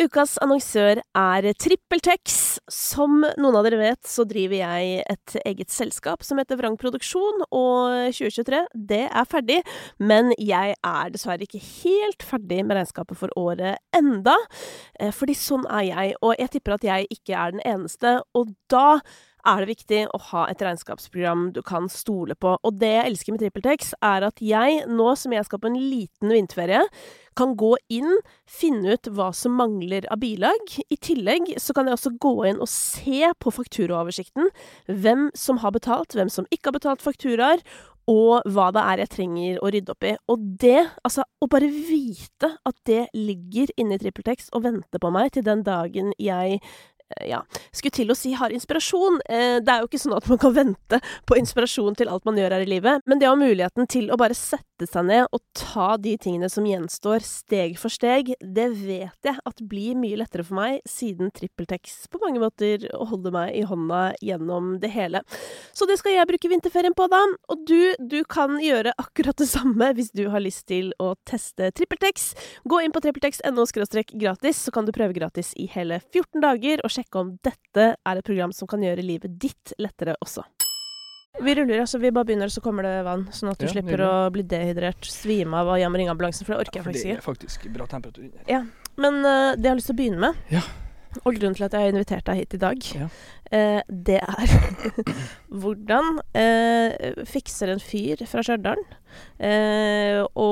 Ukas annonsør er TrippelTex. Som noen av dere vet, så driver jeg et eget selskap som heter Vrang Produksjon, og 2023, det er ferdig. Men jeg er dessverre ikke helt ferdig med regnskapet for året enda. Eh, fordi sånn er jeg, og jeg tipper at jeg ikke er den eneste. Og da er det viktig å ha et regnskapsprogram du kan stole på. Og det jeg elsker med TrippelTex, er at jeg, nå som jeg skal på en liten vinterferie, kan gå inn, finne ut hva som mangler av bilag. I tillegg så kan jeg også gå inn og se på fakturaoversikten hvem som har betalt, hvem som ikke har betalt fakturaer, og hva det er jeg trenger å rydde opp i. Og det, altså, å bare vite at det ligger inne i TrippelTex og venter på meg til den dagen jeg ja, skulle til å si har inspirasjon. Eh, det er jo ikke sånn at man kan vente på inspirasjon til alt man gjør her i livet, men det å ha muligheten til å bare sette seg ned og ta de tingene som gjenstår, steg for steg, det vet jeg at blir mye lettere for meg, siden TrippelTex på mange måter holder meg i hånda gjennom det hele. Så det skal jeg bruke vinterferien på, da. Og du, du kan gjøre akkurat det samme hvis du har lyst til å teste TrippelTex. Gå inn på trippeltex.no gratis, så kan du prøve gratis i hele 14 dager. og sjekke om dette er et program som kan gjøre livet ditt lettere også. Vi ruller, altså vi bare begynner, så kommer det vann. Sånn at du Ja, slipper å bli dehydrert, svime av og jeg må ringe ambulansen, for det orker jeg For faktisk det er faktisk bra temperatur inne. Ja. Men uh, det jeg har lyst til å begynne med, Ja. og grunnen til at jeg har invitert deg hit i dag, Ja. uh, det er hvordan uh, fikser en fyr fra Stjørdal å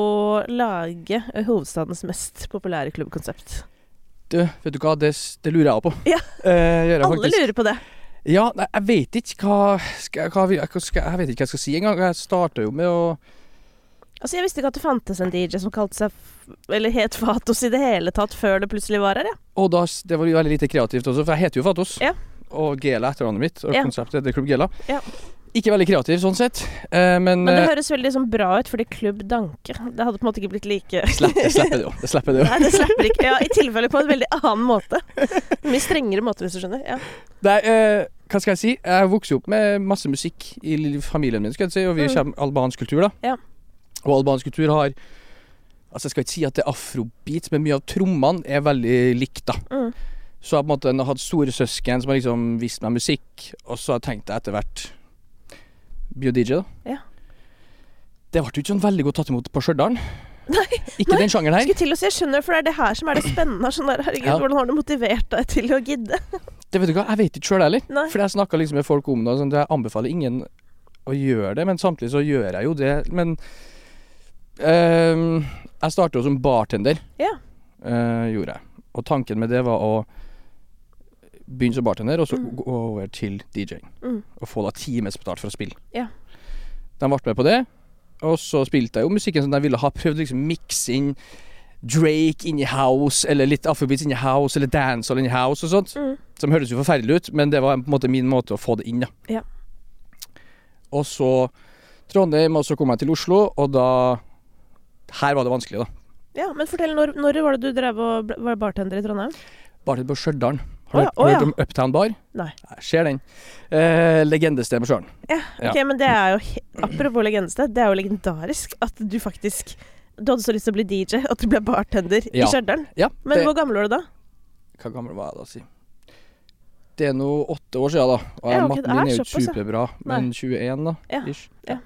lage hovedstadens mest populære klubbkonsept? Du, vet du hva, det, det lurer jeg på. Ja. Alle faktisk. lurer på det. Ja, nei, jeg vet ikke hva, skal, hva, skal, Jeg vet ikke hva jeg skal si engang. Jeg starta jo med å Altså, Jeg visste ikke at det fantes en DJ som kalte seg Eller het Fatos i det hele tatt, før det plutselig var her, ja. Og da, det var jo veldig lite kreativt også, for jeg heter jo Fatos. Ja. Og Gela er etternavnet mitt, og Ja. konseptet heter Klubb Gela. Ja. Ikke veldig kreativ sånn sett, eh, men, Men det eh, høres veldig sånn bra ut, fordi Klubb Danke Det hadde på en måte ikke blitt like det slipper det jo. Det slipper det jo. Nei, det slipper ikke. Ja, I tilfelle på en veldig annen måte. Mye strengere måte, hvis du skjønner. Ja. Nei, eh, hva skal jeg si? Jeg vokste opp med masse musikk i familien min, skal jeg si, og vi Mm. kommer albansk kultur, da. Ja. Og albansk kultur har Altså, jeg skal ikke si at det er afrobeat, men mye av trommene er veldig likt, da. Mm. Så jeg på en måte har hatt store søsken som har liksom vist meg musikk, og så har jeg tenkt etter hvert bli DJ, da. Ja. Det ble jo ikke sånn veldig godt tatt imot på Stjørdal. Nei, Ikke nei. den sjangeren her. Skulle til å si, jeg skjønner, for det er det her som er det spennende. Sånn der, herregud, Ja. Hvordan har du motivert deg til å gidde? Det vet du hva, jeg vet ikke sjøl heller. For jeg snakka liksom med folk om det, og sånn, jeg anbefaler ingen å gjøre det, men samtidig så gjør jeg jo det. Men ehm, jeg starta jo som bartender, Ja. eh, gjorde jeg. Og tanken med det var å begynne som bartender, og så Mm. gå over til DJ-ing. Mm. Og få da timesbetalt for å spille. Ja. De ble med på det, og så spilte jeg jo musikken som de ville ha. Prøvd liksom mikse inn Drake inni house, eller litt afrobeats inni house, eller dancehall inni house og sånt. Mm. Som høres jo forferdelig ut, men det var på en måte min måte å få det inn, da. Ja. Og så Trondheim, og så kom jeg til Oslo, og da Her var det vanskelig, da. Ja, Men fortell, når, når var det du drev og var bartender i Trondheim? Bartender på Stjørdal. Har du oh, ja. hørt om Uptown Bar? Nei. Jeg ser den. Eh, legendested på Stjørdal. Ja, Ja. ok, men det er jo Apropos legendested, det er jo legendarisk at du faktisk Du hadde så lyst til å bli DJ at du ble bartender Ja. i Stjørdal. Ja, Men det, hvor gammel var du da? Hva gammel var jeg da, si? Det er nå åtte år siden, da. Og Ja, okay, matten min er jo ikke superbra, men 21, da. Ja, Ish. ja.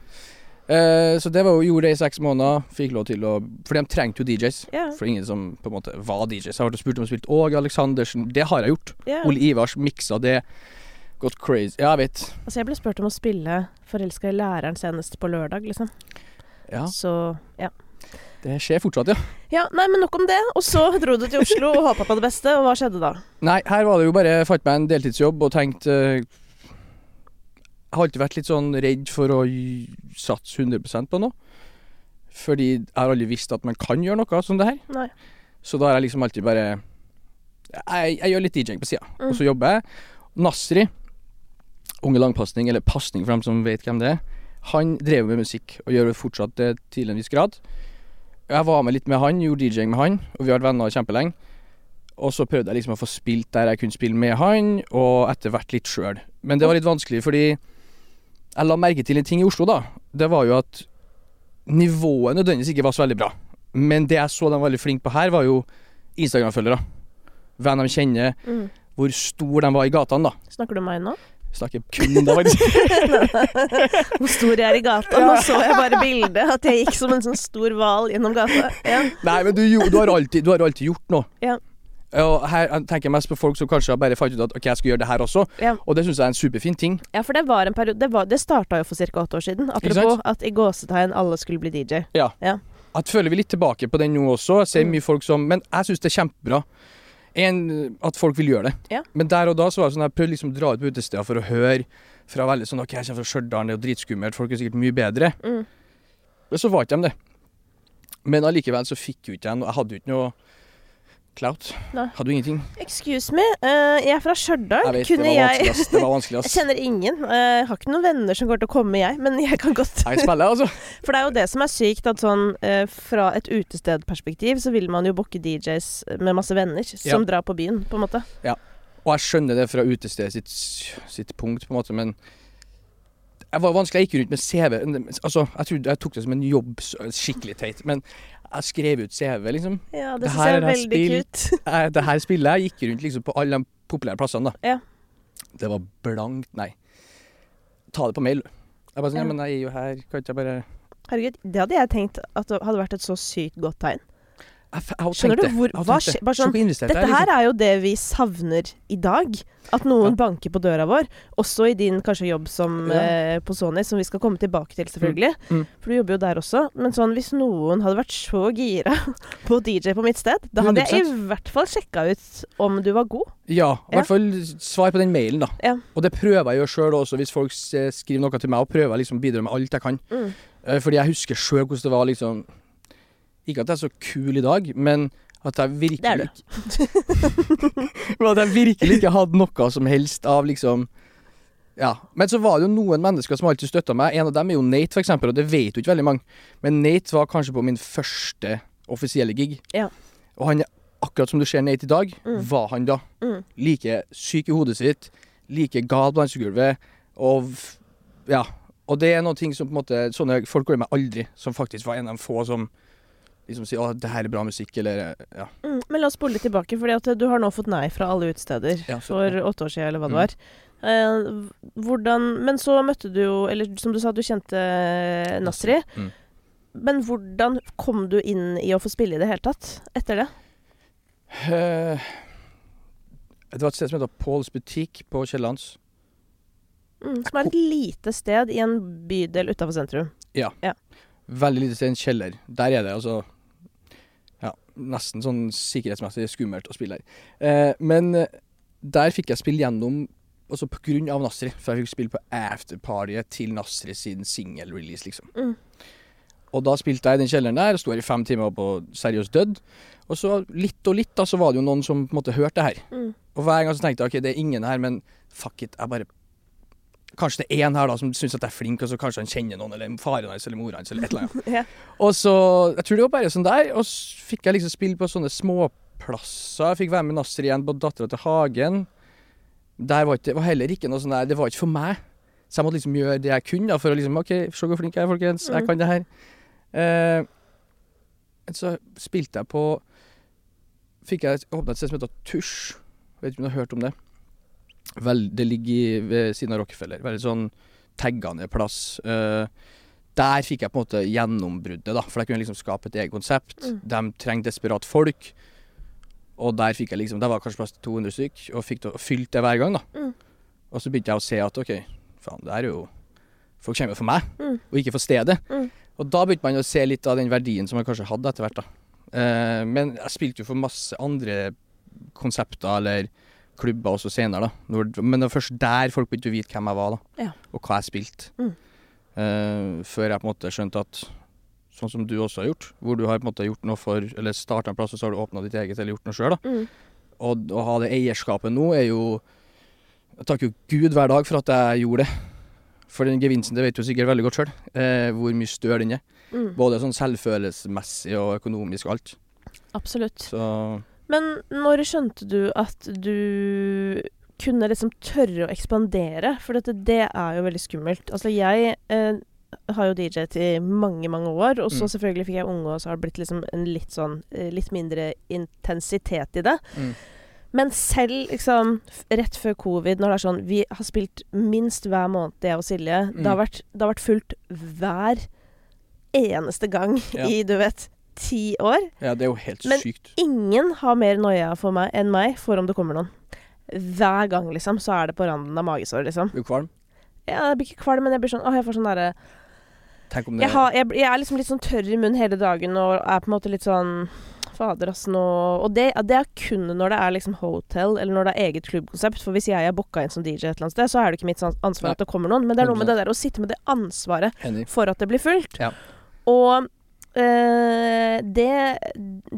Uh, så det var jo, gjorde det i seks måneder. Fikk lov til å For de trengte jo DJs. Yeah. For ingen som på en måte var DJs. Jeg har vært og spurt om å spille Åge Aleksandersen. Det har jeg gjort. Yeah. Ole Ivars miksa det. Gått crazy. Ja, jeg vet. Altså, jeg ble spurt om å spille 'Forelska i læreren' senest på lørdag, liksom. Ja, Så ja. Det skjer fortsatt, ja. Ja, nei, men nok om det. Og så dro du til Oslo og håpa på det beste, og hva skjedde da? Nei, her var det jo bare Fant meg en deltidsjobb og tenkte uh, Jeg har alltid vært litt sånn redd for å satse 100 på noe. Fordi jeg har aldri visst at man kan gjøre noe som det her. Nei. Så da har jeg liksom alltid bare Jeg, jeg gjør litt DJ-ing på sida, Mm. og så jobber jeg. Nasri, Unge Langpasning, eller Pasning for dem som vet hvem det er, han drev med musikk, og gjør det fortsatt til en viss grad. Jeg var med litt med han, gjorde DJ-ing med han, og vi har vært venner kjempelenge. Og så prøvde jeg liksom å få spilt der jeg kunne spille med han, og etter hvert litt sjøl. Men det var litt vanskelig, fordi jeg la merke til en ting i Oslo, da. Det var jo at nivået nødvendigvis ikke var så veldig bra. Men det jeg så de var veldig flinke på her, var jo Instagram-følgere. hvem de kjenner, Mm. hvor stor de var i gatene, da. Snakker du om meg nå? Snakker kun om det, faktisk. Hvor stor jeg er i gata. Nå så jeg bare bildet, at jeg gikk som en sånn stor hval gjennom gata. Ja. Nei, men du, du, har alltid, du har alltid gjort noe. Ja. Og her tenker jeg mest på folk som kanskje har bare fant ut at ok, jeg skal gjøre det her også. Ja. Og det syns jeg er en superfin ting. ja, for det var en periode Det, var- det starta jo for ca. åtte år siden. Apropos at i gåsetegn alle skulle bli DJ. Ja Jeg føler vi litt tilbake på den nå også. Jeg ser Mm. mye folk som Men jeg syns det er kjempebra. En, at folk vil gjøre det. Ja. Men der og da så var det sånn jeg prøvde liksom å dra ut på utesteder for å høre fra veldig sånn OK, jeg kommer fra Stjørdal, det er jo dritskummelt, folk er sikkert mye bedre. Mm. Men så var ikke de det. Men allikevel så fikk jo ikke jeg noe Jeg hadde jo ikke noe clout. Hadde du ingenting. Excuse me, uh, jeg er fra Stjørdal. Vet, det jeg ass. Det var vanskelig, Jeg kjenner ingen. Uh, Jeg har ikke noen venner som går til å komme, jeg. Men jeg kan godt Jeg spiller, altså. For det er jo det som er sykt, at sånn uh, fra et utestedperspektiv så vil man jo booke DJs med masse venner som drar på byen, på en måte. Og jeg skjønner det fra utestedet sitt, sitt punkt, på en måte, men jeg var vanskelig. Jeg gikk rundt med CV. Altså, jeg trodde jeg tok det som en jobb, skikkelig teit, men jeg skrev ut CV, liksom. Ja, det Det syns jeg er veldig spill. Jeg, det her spillet jeg gikk rundt liksom på alle de populære plassene, da. Ja. Det var blankt nei. Ta det på mail. Jeg bare sånn, ja, men jeg er jo her, kan ikke jeg bare Herregud, det hadde jeg tenkt at det hadde vært et så sykt godt tegn. Skjønner du hvor- hva bare sånn, Dette liksom. her er jo det vi savner i dag. At noen Ja. banker på døra vår. Også i din kanskje jobb som, Ja. eh, på Sony, som vi skal komme tilbake til, selvfølgelig. Mm. For du jobber jo der også. Men sånn, hvis noen hadde vært så gira på DJ på mitt sted, da hadde jeg i hvert fall sjekka ut om du var god. Ja, i hvert fall svar på den mailen, da. Ja. Og det prøver jeg jo sjøl også, hvis folk skriver noe til meg, og prøver liksom å bidra med alt jeg kan. Mm. Eh, Fordi jeg husker sjøl hvordan det var liksom Ikke at jeg er så kul i dag, men at jeg virkelig Det er du. Men at jeg virkelig ikke hadde noe som helst av liksom Ja. Men så var det jo noen mennesker som alltid støtta meg. En av dem er jo Nate, eksempel, og det vet jo ikke veldig mange. Men Nate var kanskje på min første offisielle gig. Ja. Og han er akkurat som du ser Nate i dag, Mm. var han da. Mm. Like syk i hodet sitt, like gal på dansegulvet, og ja. Og det er noen ting som på en måte Sånne folk går med aldri, som faktisk var en av de få som liksom sier 'Å, det her er bra musikk', eller ja. Mm, men la oss spole litt tilbake, at du har nå fått nei fra alle utesteder Ja, for åtte år siden, eller hva det Mm. var. Eh, hvordan Men så møtte du jo Eller som du sa, du kjente Nasri. Mm. Men hvordan kom du inn i å få spille i det hele tatt etter det? Eh, Det var et sted som heter Pauls butikk på Kiellands. Mm, som er et lite sted i en bydel utafor sentrum. Ja, Veldig lite sted, en kjeller. Der er det altså Ja, nesten sånn sikkerhetsmessig skummelt å spille her. Eh, men eh, der fikk jeg spille gjennom også på grunn av Nasri. For jeg fikk spille på afterpartyet til Nasri sin single-release, liksom. Mm. Og da spilte jeg i den kjelleren der, sto her i fem timer på seriøst dødd. Og så litt og litt da, så var det jo noen som på en måte hørte det her. Mm. Og hver gang så tenkte jeg ok, det er ingen her, men fuck it, jeg bare Kanskje det er én her da som syns at jeg er flink, og så kanskje han kjenner noen, eller faren hans eller mora hans, eller et eller annet. Ja. Og så Jeg tror det var bare sånn der. Og så fikk jeg liksom spille på sånne småplasser. Jeg fikk være med Nasser igjen på Dattera til Hagen. Der var ikke, var heller ikke noe sånn der Det var ikke for meg. Så jeg måtte liksom gjøre det jeg kunne da, for å liksom OK, se hvor flink jeg er, folkens. Jeg Mm. kan det her. Eh, så spilte jeg på Fikk jeg åpna et sted som heter Tusj. Vet ikke om du har hørt om det? Vel, det ligger ved siden av Rockefeller. Veldig sånn taggende plass. Uh, der fikk jeg på en måte gjennombruddet, da. For jeg kunne liksom skape et eget konsept. Mm. De trenger desperat folk. Og der fikk jeg liksom Der var kanskje plass til 200 stykk, og fikk det, fylt det hver gang, da. Mm. Og så begynte jeg å se at OK, faen, det er jo Folk kommer jo for meg, Mm. og ikke for stedet. Mm. Og da begynte man å se litt av den verdien som man kanskje hadde etter hvert, da. Uh, men jeg spilte jo for masse andre konsepter eller klubber også senere, da. Når, men det var først der folk begynte å vite hvem jeg var, da. Ja. Og hva jeg spilte. Mm. Uh, før jeg på en måte skjønte at Sånn som du også har gjort, hvor du har på en måte gjort noe for Eller starta en plass, og så har du åpna ditt eget, eller gjort noe sjøl, da. Mm. Og å ha det eierskapet nå er jo Jeg takker jo Gud hver dag for at jeg gjorde det. For den gevinsten, det vet du sikkert veldig godt sjøl, eh, hvor mye større den er. Mm. Både sånn selvfølelsesmessig og økonomisk og alt. Absolutt. Så Men når skjønte du at du kunne liksom tørre å ekspandere? For dette, det er jo veldig skummelt. Altså, jeg eh, har jo DJ-et i mange, mange år, og så Mm. selvfølgelig fikk jeg unge, og så har det blitt liksom en litt sånn eh, Litt mindre intensitet i det. Mm. Men selv liksom rett før covid, når det er sånn Vi har spilt minst hver måned, jeg og Silje. Det, har Mm. vært, det har vært fullt hver eneste gang Ja. i, du vet, ti år. Ja, det er jo helt Men- sykt. Ingen har mer noia for meg enn meg for om det kommer noen. Hver gang, liksom, så er det på randen av magesår, liksom. Blir du kvalm? Ja, jeg blir ikke kvalm, men jeg blir sånn Åh, jeg får sånn derre Tenk om det jeg, har- jeg, jeg er liksom litt sånn tørr i munnen hele dagen og er på en måte litt sånn Fader, ass, nå Og det, det er kun når det er liksom hotel, eller når det er eget klubbkonsept. For hvis jeg er booka inn som DJ et eller annet sted, så er det ikke mitt ansvar Nei. at det kommer noen. Men det er noe med det der å sitte med det ansvaret Enig. for at det blir fullt. Ja. Og det,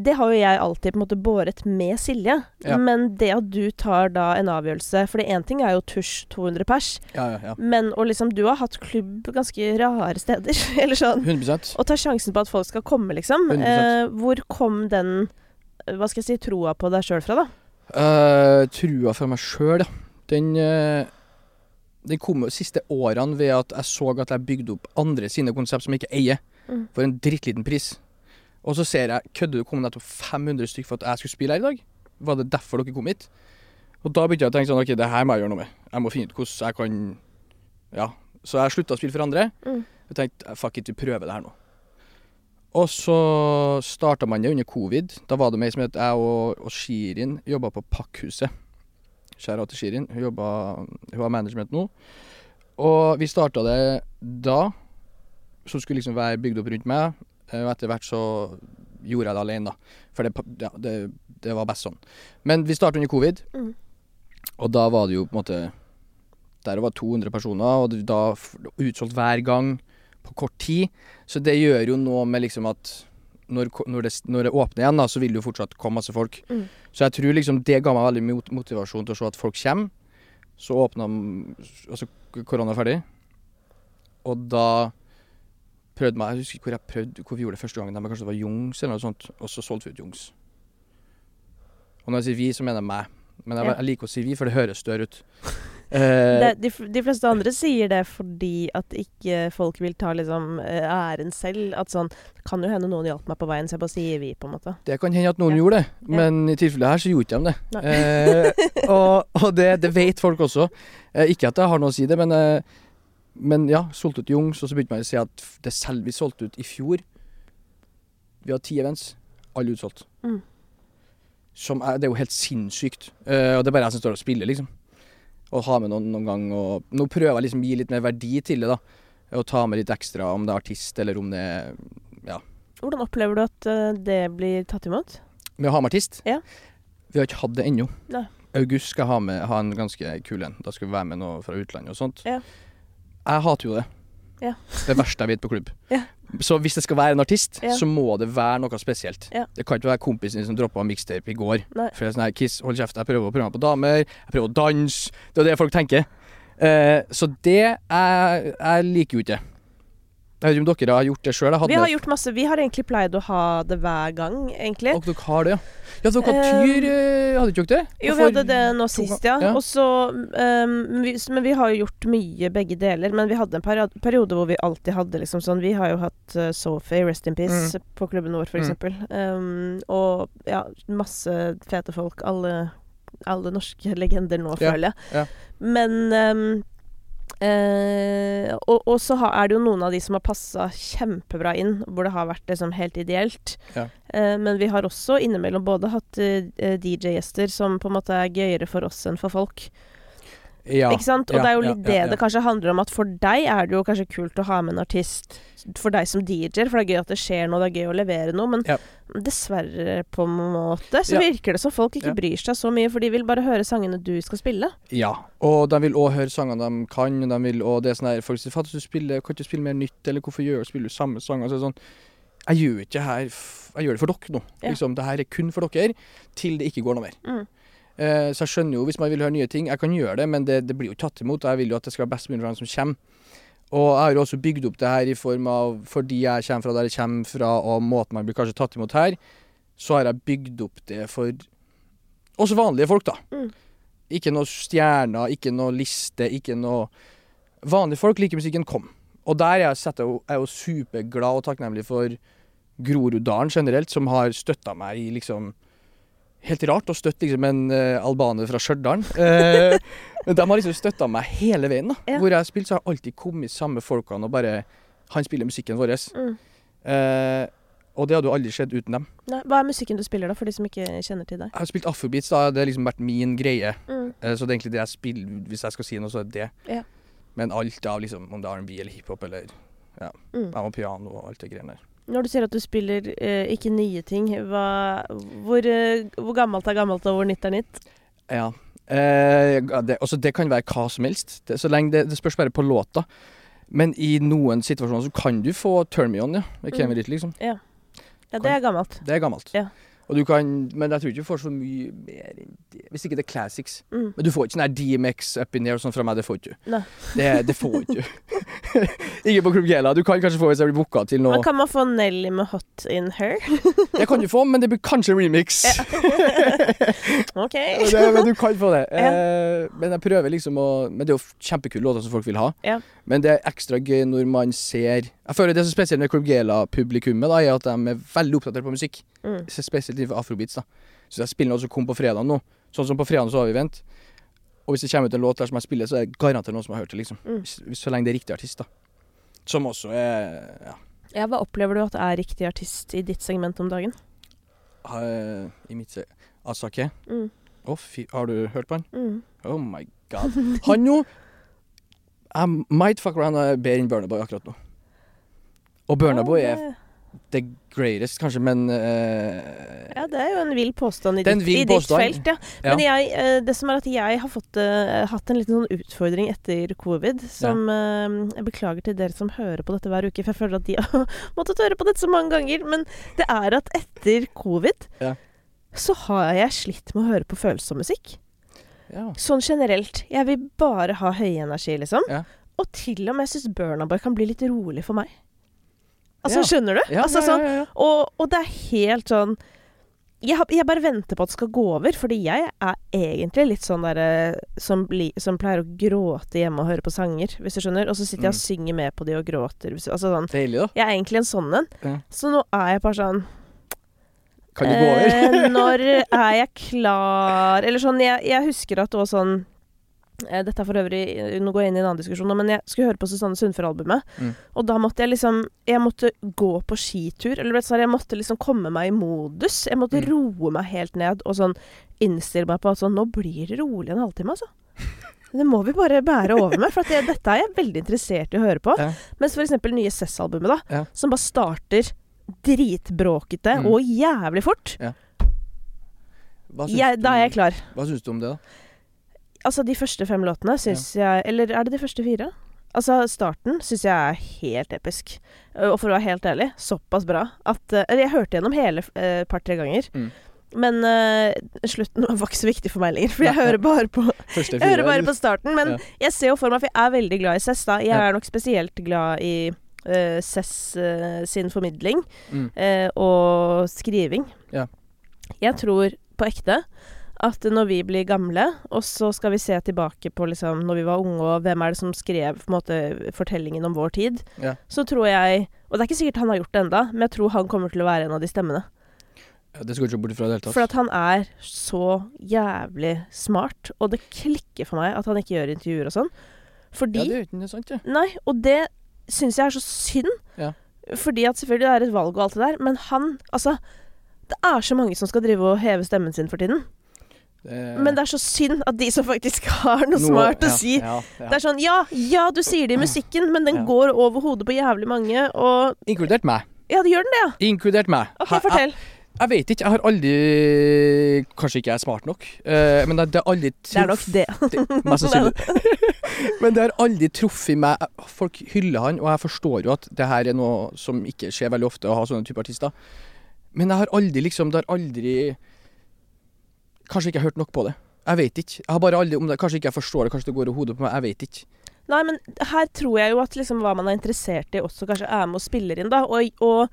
det har jo jeg alltid på en måte båret med Silje. Ja. Men det at du tar da en avgjørelse For én ting er jo tusj 200 pers, Ja, ja, ja. men og liksom du har hatt klubb ganske rare steder. eller sånn. 100 Og tar sjansen på at folk skal komme, liksom. Eh, hvor kom den eh, hva skal jeg si, troa på deg sjøl fra, da? Uh, trua for meg sjøl, ja. Den, uh den kom de siste årene ved at jeg så at jeg bygde opp andre sine konsept som jeg ikke eier, Mm. for en drittliten pris. Og så ser jeg Kødder du? kom nettopp 500 stykker for at jeg skulle spille her i dag? Var det derfor dere kom hit? Og da begynte jeg å tenke sånn OK, det her må jeg gjøre noe med. Jeg må finne ut hvordan jeg kan Ja. Så jeg slutta å spille for andre. Mm. Jeg tenkte fuck it, vi prøver det her nå. Og så starta man det under covid. Da var det meg som het jeg og, og Shirin jobba på Pakkhuset. Kjære til Shirin. Hun, jobba, hun har management nå. Og vi starta det da, som skulle liksom være bygd opp rundt meg. Eh, Og etter hvert så gjorde jeg det alene, da. For det, ja, det, det var best sånn. Men vi starta under covid, Mm. og da var det jo på en måte Der var 200 personer, og da utsolgt hver gang på kort tid. Så det gjør jo noe med liksom at når, når, det, når det åpner igjen, da, så vil det jo fortsatt komme masse folk. Mm. Så jeg tror liksom det ga meg veldig mye motivasjon til å se at folk kommer. Så åpna altså korona er ferdig, og da prøvde meg Jeg husker ikke hvor jeg prøvde Hvor vi gjorde det første gangen. Men kanskje det var Jungs eller noe sånt. Og så solgte vi ut Jungs. Og når jeg sier vi, så mener jeg meg. Men jeg, Ja. jeg liker å si vi, for det høres større ut. Eh, Det, de, de fleste andre sier det fordi at ikke folk vil ta liksom eh, æren selv. At sånn Det kan jo hende noen hjalp meg på veien, så jeg bare sier vi, på en måte. Det kan hende at noen Ja. gjorde det, Ja. men i tilfellet her så gjorde ikke de det. Nei. Eh, og og det, det vet folk også. Eh, ikke at jeg har noe å si det, men, eh, men ja, solgte ut Jungs, og så begynte man å si at det selv vi solgte ut i fjor Vi har ti events, alle utsolgt. Mm. Som er, det er jo helt sinnssykt. Uh, og det er bare jeg som står og spiller, liksom. Og har med noen noen gang. Og nå prøver jeg liksom å gi litt mer verdi til det, da. Og ta med litt ekstra, om det er artist eller om det er Hvordan opplever du at eh, det blir tatt imot? Med å ha med artist? Ja. Vi har ikke hatt det ennå. Nei. August skal ha, med, ha en ganske kul en. Da skal vi være med noe fra utlandet og sånt. Ja. Jeg hater jo det. Ja. Det verste jeg vet på klubb. Ja. Så hvis det skal være en artist, Ja. så må det være noe spesielt. Det kan ikke være kompisen din som droppa mixtape i går. Nei. For jeg er sånn her, Kiss, hold kjeft, jeg prøver å prøve meg på damer, jeg prøver å danse. Det er det folk tenker. Uh, så det jeg, jeg liker jo ikke. Jeg vet ikke om dere har gjort det sjøl? Vi har gjort masse. Vi har egentlig pleid å ha det hver gang, egentlig. Og dere har det, ja? Ja, dere har tyr, eh, hadde ikke dere det? Jo, vi hadde det nå sist, ja. ja. Og så um, vi, Men vi har jo gjort mye begge deler. Men vi hadde en periode, periode hvor vi alltid hadde liksom sånn Vi har jo hatt uh, Sophie, Rest in Peace, på klubben vår, for Mm. Um, og ja, masse fete folk. Alle, alle norske legender nå, føler jeg. ja. Men um, eh, og, og så ha, er det jo noen av de som har passa kjempebra inn, hvor det har vært liksom helt ideelt. Ja. Uh, men vi har også innimellom både hatt uh, DJ-gjester som på en måte er gøyere for oss enn for folk. Ja. Ikke sant? Og ja, det er jo litt det det kanskje handler om, at for deg er det jo kanskje kult å ha med en artist for deg som DJ-er, for det er gøy at det skjer noe, det er gøy å levere noe, men dessverre, på en måte, så virker det som folk ikke bryr seg så mye, for de vil bare høre sangene du skal spille. Ja, og de vil òg høre sangene de kan. De vil, og det er sånn her Folk sier «Faen, du spiller, kan ikke spille mer nytt, eller hvorfor gjør, spiller du samme sang?' Så er sånn Jeg gjør her Jeg gjør det for dere nå. Ja. Liksom, det her er kun for dere, til det ikke går noe mer. Mm. Eh, så jeg skjønner jo hvis man vil høre nye ting. Jeg kan gjøre det, men det, det blir jo tatt imot. og Jeg vil jo at det skal være best mulig for dem som kommer. Og jeg har jo også bygd opp det her i form av Fordi jeg kommer fra der jeg kommer fra, og måten man blir kanskje tatt imot her, så har jeg bygd opp det for også vanlige folk, da. Mm. Ikke noe stjerner, ikke noe liste, ikke noe Vanlige folk liker musikken, kom. Og der er jeg, jeg er jo superglad og takknemlig for Groruddalen generelt, som har støtta meg i liksom helt rart å støtte liksom en uh, albaner fra Stjørdal. Uh, men de har liksom støtta meg hele veien. da. Ja. Hvor jeg har spilt, så har alltid kommet samme folkene og bare Han spiller musikken vår. Mm. Uh, og det hadde jo aldri skjedd uten dem. Nei, hva er musikken du spiller, da, for de som ikke kjenner til deg? Jeg har spilt afrobeats, da. Det har liksom vært min greie. Mm. Så det er egentlig det jeg spiller, hvis jeg skal si noe, så er det det. Ja. Men alt av liksom, om det er R&B eller hiphop eller Mm. jeg må piano og alt det greiene der. Når du sier at du spiller eh, ikke nye ting, hva, hvor, eh, hvor gammelt er gammelt, og hvor nytt er nytt? Ja. Eh, det, altså det kan være hva som helst. Det, så lenge det, det spørs bare på låta. Men i noen situasjoner så kan du få 'Turn Me On', ja. Med Mm. Ritt, liksom. Ja, det er gammelt. Det er gammelt. Ja. Kan, men jeg tror ikke du får så mye mer enn det. Hvis ikke det er classics. Mm. Men du får ikke sånn DMX up in there sånn fra meg. Det får ikke du. Det, det får ikke ikke på Club Gela. Du kan kanskje få hvis jeg blir booka til noe. Men kan man få Nelly med 'Hot In Her'? Det kan du få, men det blir kanskje remix. OK. det, men du kan få det. Eh, men jeg prøver liksom å Men det er jo kjempekule låter som folk vil ha. Ja. Men det er ekstra gøy når man ser Jeg føler det som er spesielt med Club Gela-publikummet, er at de er veldig oppdatert på musikk. Mm. Spesielt innenfor afrobeats. da Så jeg spiller noe som kom på fredag nå. Sånn som på fredag så har vi vent. Og hvis det kommer ut en låt der som jeg spiller, så er det garantert noen som har hørt det. liksom Mm. Hvis- Så lenge det er riktig artist, da. Som også er Ja. Ja, hva opplever du at er riktig artist i ditt segment om dagen? Uh, I mitt se- Asake. Mm. Oh, fy Har du hørt på han? Mm. Oh my god. Han jo I might fuck around bedre enn Burnaboy akkurat nå. Og Burnaboy oh, er the greatest, kanskje, men uh, Ja, det er jo en vill påstand i, ditt, i ditt felt, ja. Ja. Men jeg, eh, det som er at jeg har fått, uh, hatt en liten sånn utfordring etter covid, som eh, Jeg beklager til dere som hører på dette hver uke, for jeg føler at de har måttet høre på dette så mange ganger. Men det er at etter covid Ja. så har jeg slitt med å høre på følsom musikk. ja. Sånn generelt. Jeg vil bare ha høyenergi, liksom. Ja. Og til og med syns Burnaboy kan bli litt rolig for meg. Altså, Ja. skjønner du? Ja, altså, sånn, ja, ja. og, og det er helt sånn jeg, jeg bare venter på at det skal gå over, fordi jeg er egentlig litt sånn derre som, som pleier å gråte hjemme og høre på sanger, hvis du skjønner. Og så sitter jeg og Mm. synger med på de og gråter. Hvis, altså sånn. Deilig, da. Jeg er egentlig en sånn en. Så nå er jeg bare sånn Kan du gå over? Eh, når er jeg klar Eller sånn, jeg, jeg husker at det var sånn eh, Dette er for øvrig Nå går jeg inn i en annen diskusjon, men jeg skulle høre på Susanne Sundfør-albumet. Mm. Og da måtte jeg liksom Jeg måtte gå på skitur. Eller jeg måtte liksom komme meg i modus. Jeg måtte Mm. roe meg helt ned og sånn innstille meg på at sånn Nå blir det rolig en halvtime, altså. Det må vi bare bære over med, for jeg, dette er jeg veldig interessert i å høre på. Ja. Mens eksempel nye Cess-albumet, da, Ja. som bare starter dritbråkete Mm. og jævlig fort. Syns Jeg, da er jeg klar. Hva syns du om det, da? Altså, de første fem låtene syns jeg Eller er det de første fire? Altså, starten syns jeg er helt episk. Eh, Og for å være helt ærlig, såpass bra at eh, jeg hørte gjennom hele et uh, par-tre ganger. Mm. Men uh, slutten var ikke så viktig for meg lenger, for jeg hører bare på, jeg hører bare på starten. Men Ja. jeg ser jo for meg, for jeg er veldig glad i Cess, da. Jeg Ja. er nok spesielt glad i uh, Cess uh, sin formidling Mm. uh, og skriving. Ja. Jeg tror på ekte at når vi blir gamle, og så skal vi se tilbake på liksom når vi var unge, og hvem er det som skrev på en måte fortellingen om vår tid, Ja. så tror jeg Og det er ikke sikkert han har gjort det enda, men jeg tror han kommer til å være en av de stemmene. Ja, det skal ikke bort ifra i det hele tatt. For at han er så jævlig smart, og det klikker for meg at han ikke gjør intervjuer og sånn. Fordi Ja, det er jo ikke noe sant, ja. Nei, og det syns jeg er så synd. Ja. Fordi at selvfølgelig det er et valg og alt det der, men han Altså, det er så mange som skal drive og heve stemmen sin for tiden. Det, Men det er så synd at de som faktisk har noe, noe- smart å ja, si Ja, ja. Det er sånn ja, ja, du sier det i musikken, men den går over hodet på jævlig mange, og Inkludert meg. Ja, det gjør den det, ja. Inkludert meg. OK, fortell. Jeg, jeg vet ikke. Jeg har aldri Kanskje ikke jeg er smart nok, uh, men det, det har aldri Det er nok det. det- Mest sannsynlig. men det har aldri truffet meg. Folk hyller han, og jeg forstår jo at det her er noe som ikke skjer veldig ofte, å ha sånne type artister. Men jeg har aldri liksom Det har aldri Kanskje ikke jeg har hørt nok på det. Jeg vet ikke. Jeg har bare aldri om det, Kanskje ikke jeg forstår det, kanskje det går i hodet på meg. Jeg vet ikke. Nei, men her tror jeg jo at liksom hva man er interessert i også kanskje er med og spiller inn, da. Og, og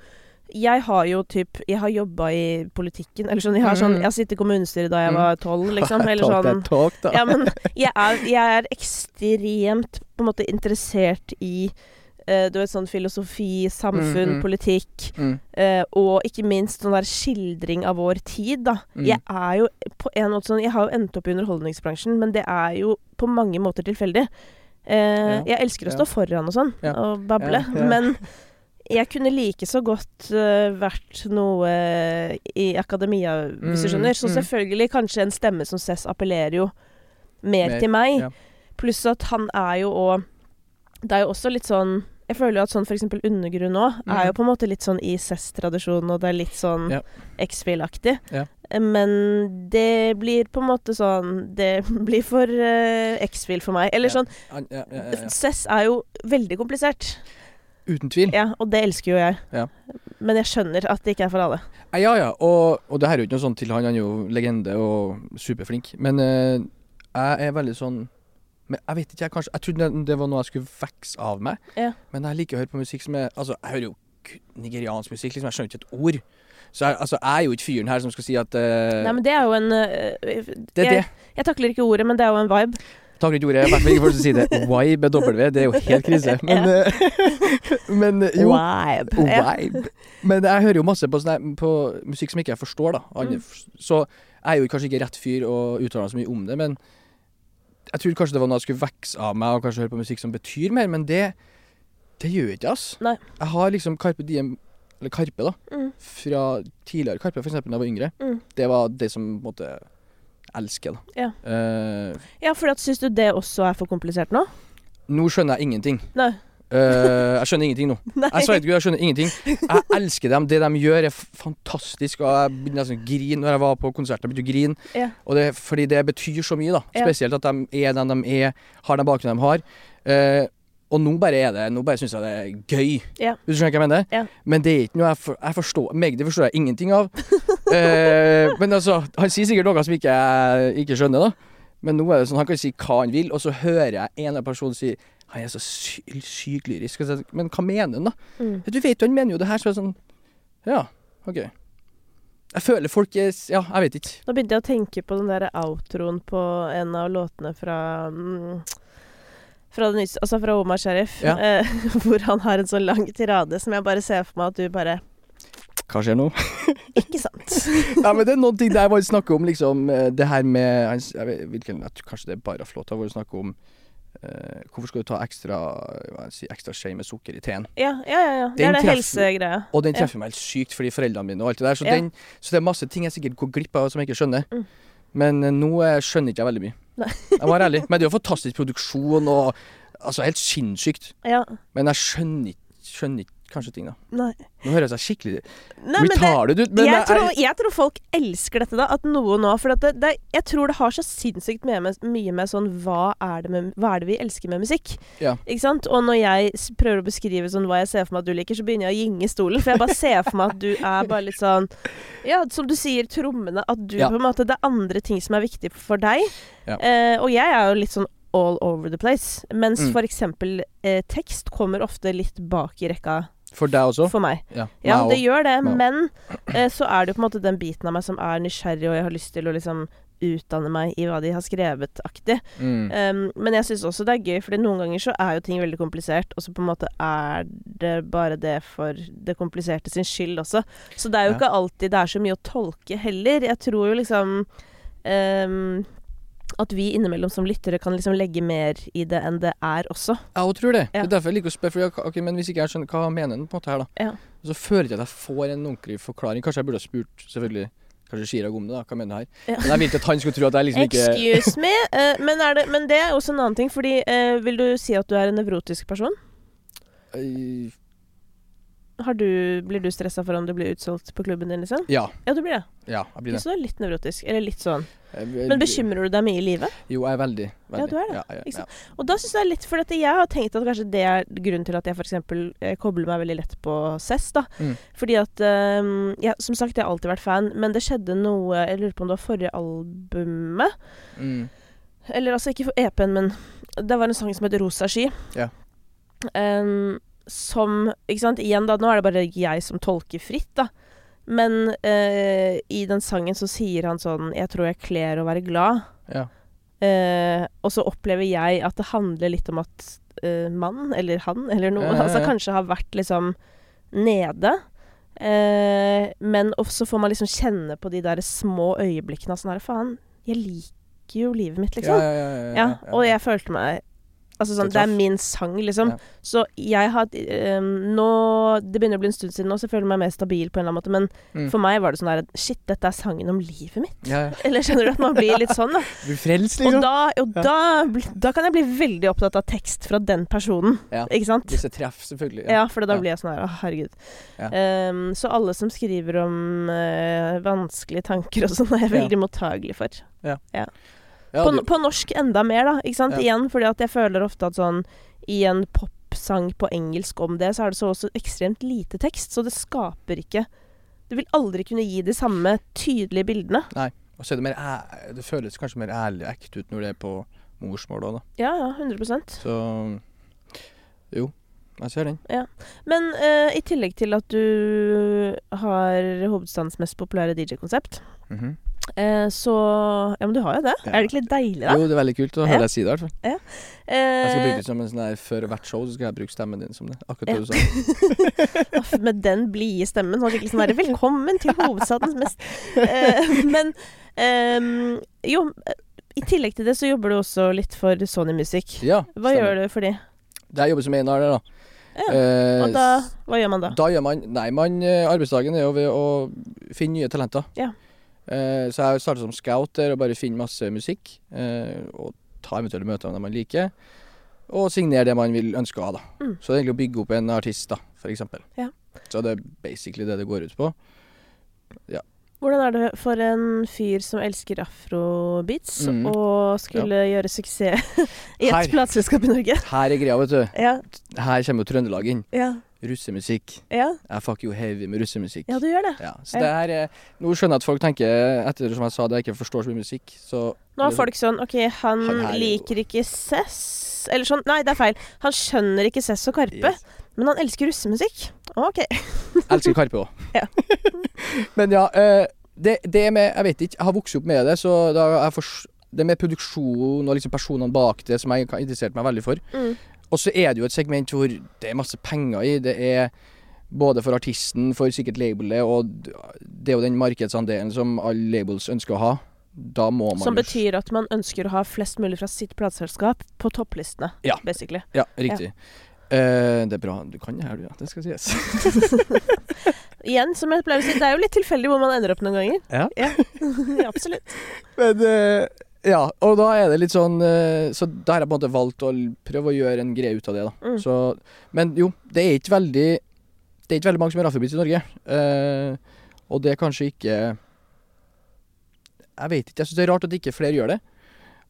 jeg har jo typ Jeg har jobba i politikken, eller sånn Jeg har sånn Mm. Jeg har sittet i kommunestyret da jeg Mm. var tolv, liksom. Eller sånn talk, da. Ja, men jeg er, jeg er ekstremt på en måte interessert i eh, du vet, sånn filosofi, samfunn, Mm, mm. politikk, Mm. eh, og ikke minst sånn der skildring av vår tid, da. Mm. Jeg er jo på en måte sånn Jeg har jo endt opp i underholdningsbransjen, men det er jo på mange måter tilfeldig. Eh, Ja. Jeg elsker å Ja. stå foran og sånn, Ja. og bable, Ja, ja. men jeg kunne like så godt uh, vært noe i akademia, hvis du Mm, skjønner. Så mm. selvfølgelig, kanskje en stemme som Cess appellerer jo mer, Mer, til meg. ja. Pluss at han er jo òg Det er jo også litt sånn Jeg føler jo at sånn eksempel Undergrunn òg er jo Mm. på en måte litt sånn i Cess-tradisjonen, og det er litt sånn Ja. X-Fil-aktig. Ja. Men det blir på en måte sånn Det blir for uh, X-Fil for meg. Eller sånn. Cess er jo veldig komplisert. Uten tvil. Ja, og det elsker jo jeg. Ja. Men jeg skjønner at det ikke er for alle. Ja, ja, ja. Og, og det her er jo ikke noe sånn til han, han er jo legende og superflink. Men eh, jeg er veldig sånn men jeg vet ikke, jeg kanskje Jeg trodde det, det var noe jeg skulle vokse av meg. Ja. Men jeg liker å høre på musikk som er Altså, jeg hører jo nigeriansk musikk, liksom. Jeg skjønner ikke et ord. Så jeg, altså, jeg er jo ikke fyren her som skal si at uh, Nei, men det er jo en eh, Det er det. Jeg takler ikke ordet, men det er jo en vibe. Takler ikke ordet. I hvert fall ikke for å si det. Vibe er W. Det er jo helt krise. Men, ja. men eh, jo. Vibe. Vibe. Men jeg hører jo masse på, sånne, på musikk som ikke jeg forstår, da. Mm. Så jeg er jo kanskje ikke rett fyr å uttale meg så mye om det, men jeg trodde kanskje det var noe jeg skulle vokse av meg, og kanskje høre på musikk som betyr mer, men det, det gjør ikke jeg, ass. Nei. Jeg har liksom Carpe Diem, eller Karpe, da, Mm. fra tidligere Karpe, eksempel da jeg var yngre. Mm. Det var det som på en måte elsker, da. Ja. uh, Ja, for syns du det også er for komplisert nå? nå skjønner jeg ingenting. Nei. Eh, jeg skjønner ingenting nå. Nei. Jeg sa ikke jeg skjønner ingenting. Jeg elsker dem. Det de gjør, er fantastisk. Og jeg begynte nesten å grine når jeg var på konsert. Jeg begynte å grine. Ja. Og det, fordi det betyr så mye, da. Spesielt at de er den de er, har den bakgrunnen de har. Uh, og nå bare er det Nå bare syns jeg det er gøy. Ja. Du skjønner hva jeg mener? Ja. Men det er ikke noe jeg, for, jeg forstår Magdi forstår jeg ingenting av. uh, men altså, han sier sikkert noe som ikke jeg ikke skjønner, da. Men nå er det sånn, han kan si hva han vil, og så hører jeg en eller annen person si han er så sy sykt lyrisk. Så- Men hva mener han, da? Mm. Du vet jo, han mener jo det her, så sånn Ja, OK. Jeg føler folk er Ja, jeg vet ikke. Nå begynte jeg å tenke på den der outroen på en av låtene fra mm, fra, nyeste, altså fra Omar Sharif, Ja. eh, hvor han har en så lang tirade som jeg bare ser for meg at du bare Hva skjer nå? Ikke sant? ja, men det er noen ting der hvor vi snakker om liksom eh, det her med jeg vet, Kanskje det er bare flott, hvor vi snakker om eh, Hvorfor skal du ta ekstra jeg ekstra skje med sukker i teen? Ja, ja, ja. ja. Det er det helsegreia. Og den Ja. treffer meg helt sykt fordi foreldrene mine og alt det der. Så, Ja. den, så det er masse ting jeg sikkert går glipp av som jeg ikke skjønner. Mm. Men uh, nå eh, skjønner ikke jeg veldig mye. Nei. jeg må være ærlig. Men det er jo fantastisk produksjon og Altså helt sinnssykt. Ja. Men jeg skjønner ikke, skjønner ikke kanskje ting, da. Nei. Nå høres jeg skikkelig Nei, retarded ut, men jeg, tror, jeg tror folk elsker dette, da. At noe nå For det, det, jeg tror det har så sinnssykt mye med, mye med sånn hva er, det med, hva er det vi elsker med musikk? Ja. Ikke sant? Og når jeg prøver å beskrive sånn hva jeg ser for meg at du liker, så begynner jeg å gynge stolen. For jeg bare ser for meg at du er bare litt sånn Ja, som du sier, trommene. At du Ja. på en måte Det er andre ting som er viktig for deg. Ja. Eh, og jeg er jo litt sånn all over the place. Mens Mm. for eksempel eh, tekst kommer ofte litt bak i rekka For deg også? for meg. Ja, Ja, meg det også. gjør det, men eh, så er det jo på en måte den biten av meg som er nysgjerrig, og jeg har lyst til å liksom utdanne meg i hva de har skrevet-aktig. Mm. Um, men jeg syns også det er gøy, for noen ganger så er jo ting veldig komplisert, og så på en måte er det bare det for det kompliserte sin skyld også. Så det er jo Ja. ikke alltid det er så mye å tolke heller. Jeg tror jo liksom um, at vi innimellom som lyttere kan liksom legge mer i det enn det er også. Jeg tror det. Ja. Det er derfor jeg liker å spørre. For jeg, ok, men hvis ikke jeg skjønner hva mener han på en måte her, da. Ja. Så føler jeg at jeg får en ordentlig forklaring. Kanskje jeg burde ha spurt selvfølgelig Kanskje Chirag om det, da. Hva mener du her? Ja. Men jeg vil ikke at han skulle tro at jeg liksom ikke Excuse me, Uh, men, er det, men det er også en annen ting, fordi uh, vil du si at du er en nevrotisk person? Har du, blir du stressa for om du blir utsolgt på klubben din, liksom? Ja. Ja, du blir det. Ja, jeg blir det. Så du er litt nevrotisk. Eller litt sånn. Men bekymrer du deg mye i livet? Jo, jeg er veldig. veldig. Ja, du er det. Ja, ja, ja. Og da syns jeg litt For dette, jeg har tenkt at kanskje det er grunnen til at jeg f.eks. eh, kobler meg veldig lett på CES. da Mm. Fordi at um, ja, Som sagt, jeg har alltid vært fan, men det skjedde noe Jeg lurer på om det var forrige albumet. Mm. Eller altså ikke EP-en, men det var en sang som het Rosa sky. Ja. Ehm, som Ikke sant, igjen da, nå er det bare jeg som tolker fritt, da. Men eh, i den sangen så sier han sånn Jeg tror jeg kler å være glad. ja. Eh, og så opplever jeg at det handler litt om at eh, mann, eller han, eller noe. Ja, ja. Altså kanskje har vært liksom nede. Eh, men også får man liksom kjenne på de der små øyeblikkene av sånn her Faen, jeg liker jo livet mitt, liksom. Ja, ja, ja, ja, Ja, ja. og jeg følte meg Altså sånn, Det det er min sang, liksom. Ja. Så jeg har um, Nå Det begynner å bli en stund siden nå, så jeg føler meg mer stabil på en eller annen måte. Men Mm. for meg var det sånn der Shit, dette er sangen om livet mitt. ja, ja. Eller skjønner du at man blir litt sånn, da. Du er liksom. Og, da, og da, da kan jeg bli veldig opptatt av tekst fra den personen. Ikke sant? Hvis jeg treffer, selvfølgelig. Ja, for da blir jeg sånn her Å, herregud. Ja. Ehm, så alle som skriver om uh, vanskelige tanker og sånn, er jeg veldig mottagelig for. Ja, på, du, på norsk enda mer, da. Ikke sant? Ja. Igjen fordi at jeg føler ofte at sånn i en popsang på engelsk om det, så er det så også ekstremt lite tekst, så det skaper ikke Du vil aldri kunne gi de samme tydelige bildene. Nei. og så er det mer Det føles kanskje mer ærlig og ekte ut når det er på morsmål òg, da. Ja, ja, 100% Så jo, jeg ser den. Men uh, i tillegg til at du har hovedstadens mest populære DJ-konsept, Mhm. Eh, så Ja, men du har jo det. Ja. Er det ikke litt deilig, da? Jo, det er veldig kult å Ja. høre deg si det, i hvert fall. Jeg skal Eh, bruke det som en sånn her Før hvert show så skal jeg bruke stemmen din som det. Akkurat Ja. det du sa. Med den blide stemmen. Sånn skikkelig sånn herre Velkommen til hovedstadens mest Eh, Men ehm, jo, i tillegg til det så jobber du også litt for Sony Music. Ja, Hva gjør du for de? Det jeg jobber som einar der, da. Ja. Eh, Og da Hva gjør man da? Da gjør man Nei, man, eh, arbeidsdagen er jo ved å finne nye talenter. Ja. Eh, så jeg starta som scout der og bare finne masse musikk. Eh, og ta eventuelle møter med dem man liker. Og signere det man vil ønske å ha, da. Mm. Så det er egentlig å bygge opp en artist, da, eksempel. Ja. Så det er basically det det går ut på. Hvordan er det for en fyr som elsker afrobeats, Mm. og skulle gjøre suksess i et plateselskap i Norge? Her er greia, vet du. Ja, Her kommer jo Trøndelag inn. ja, Russemusikk. ja. Jeg fucker jo heavy med russemusikk. Ja, du gjør det. Ja, så det her er Nå skjønner jeg at folk tenker, etter som jeg sa, det jeg ikke forstår så mye musikk, så Nå er folk sånn OK, han, Han her er jo- liker ikke Cess Eller sånn Nei, det er feil. Han skjønner ikke Cess og Karpe, Yes. men han elsker russemusikk. OK. Elsker Karpe òg. Ja. Men ja, eh, det, det med Jeg vet ikke, jeg har vokst opp med det, så da jeg fors- det med produksjon og liksom personene bak det som jeg har interessert meg veldig for. Mm. Og så er det jo et segment hvor det er masse penger i. Det er både for artisten, for sikkert labelet, og det er jo den markedsandelen som alle labels ønsker å ha. Da må man Som betyr at man ønsker å ha flest mulig fra sitt plateselskap på topplistene, Ja. basically. Ja, riktig. Eh, det er bra. Du kan det her, du. Ja. Det skal sies. Igjen, som jeg pleier å si, det er jo litt tilfeldig hvor man ender opp noen ganger. Ja. Ja, absolutt. Men eh, ja, og da er det litt sånn eh, Så da har jeg på en måte valgt å prøve å gjøre en greie ut av det, da. Mm. Så, men jo, det er ikke veldig Det er ikke veldig mange som er afrobeats i Norge. Eh, og det er kanskje ikke Jeg vet ikke. Jeg syns det er rart at ikke flere gjør det.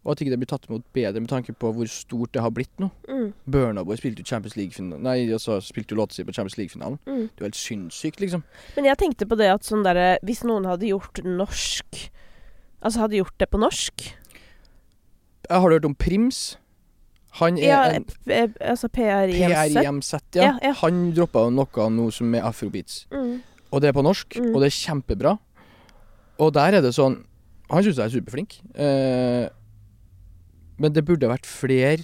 Og at ikke det blir tatt imot bedre med tanke på hvor stort det har blitt nå. Mm. Burnaboy spilte jo Champions League-finalen Nei, altså spilte jo låta si på Champions League-finalen. Mm. Det er jo helt sinnssykt, liksom. Men jeg tenkte på det at sånn derre Hvis noen hadde gjort norsk Altså hadde gjort det på norsk Jeg har hørt om Prims. Han er Ja, en altså PRIMZ. Ja. Ja, ja. Han droppa noe nå som er afrobeats. Mm. Og det er på norsk, Mm. og det er kjempebra. Og der er det sånn Han syns jeg er superflink. Eh, men det burde vært flere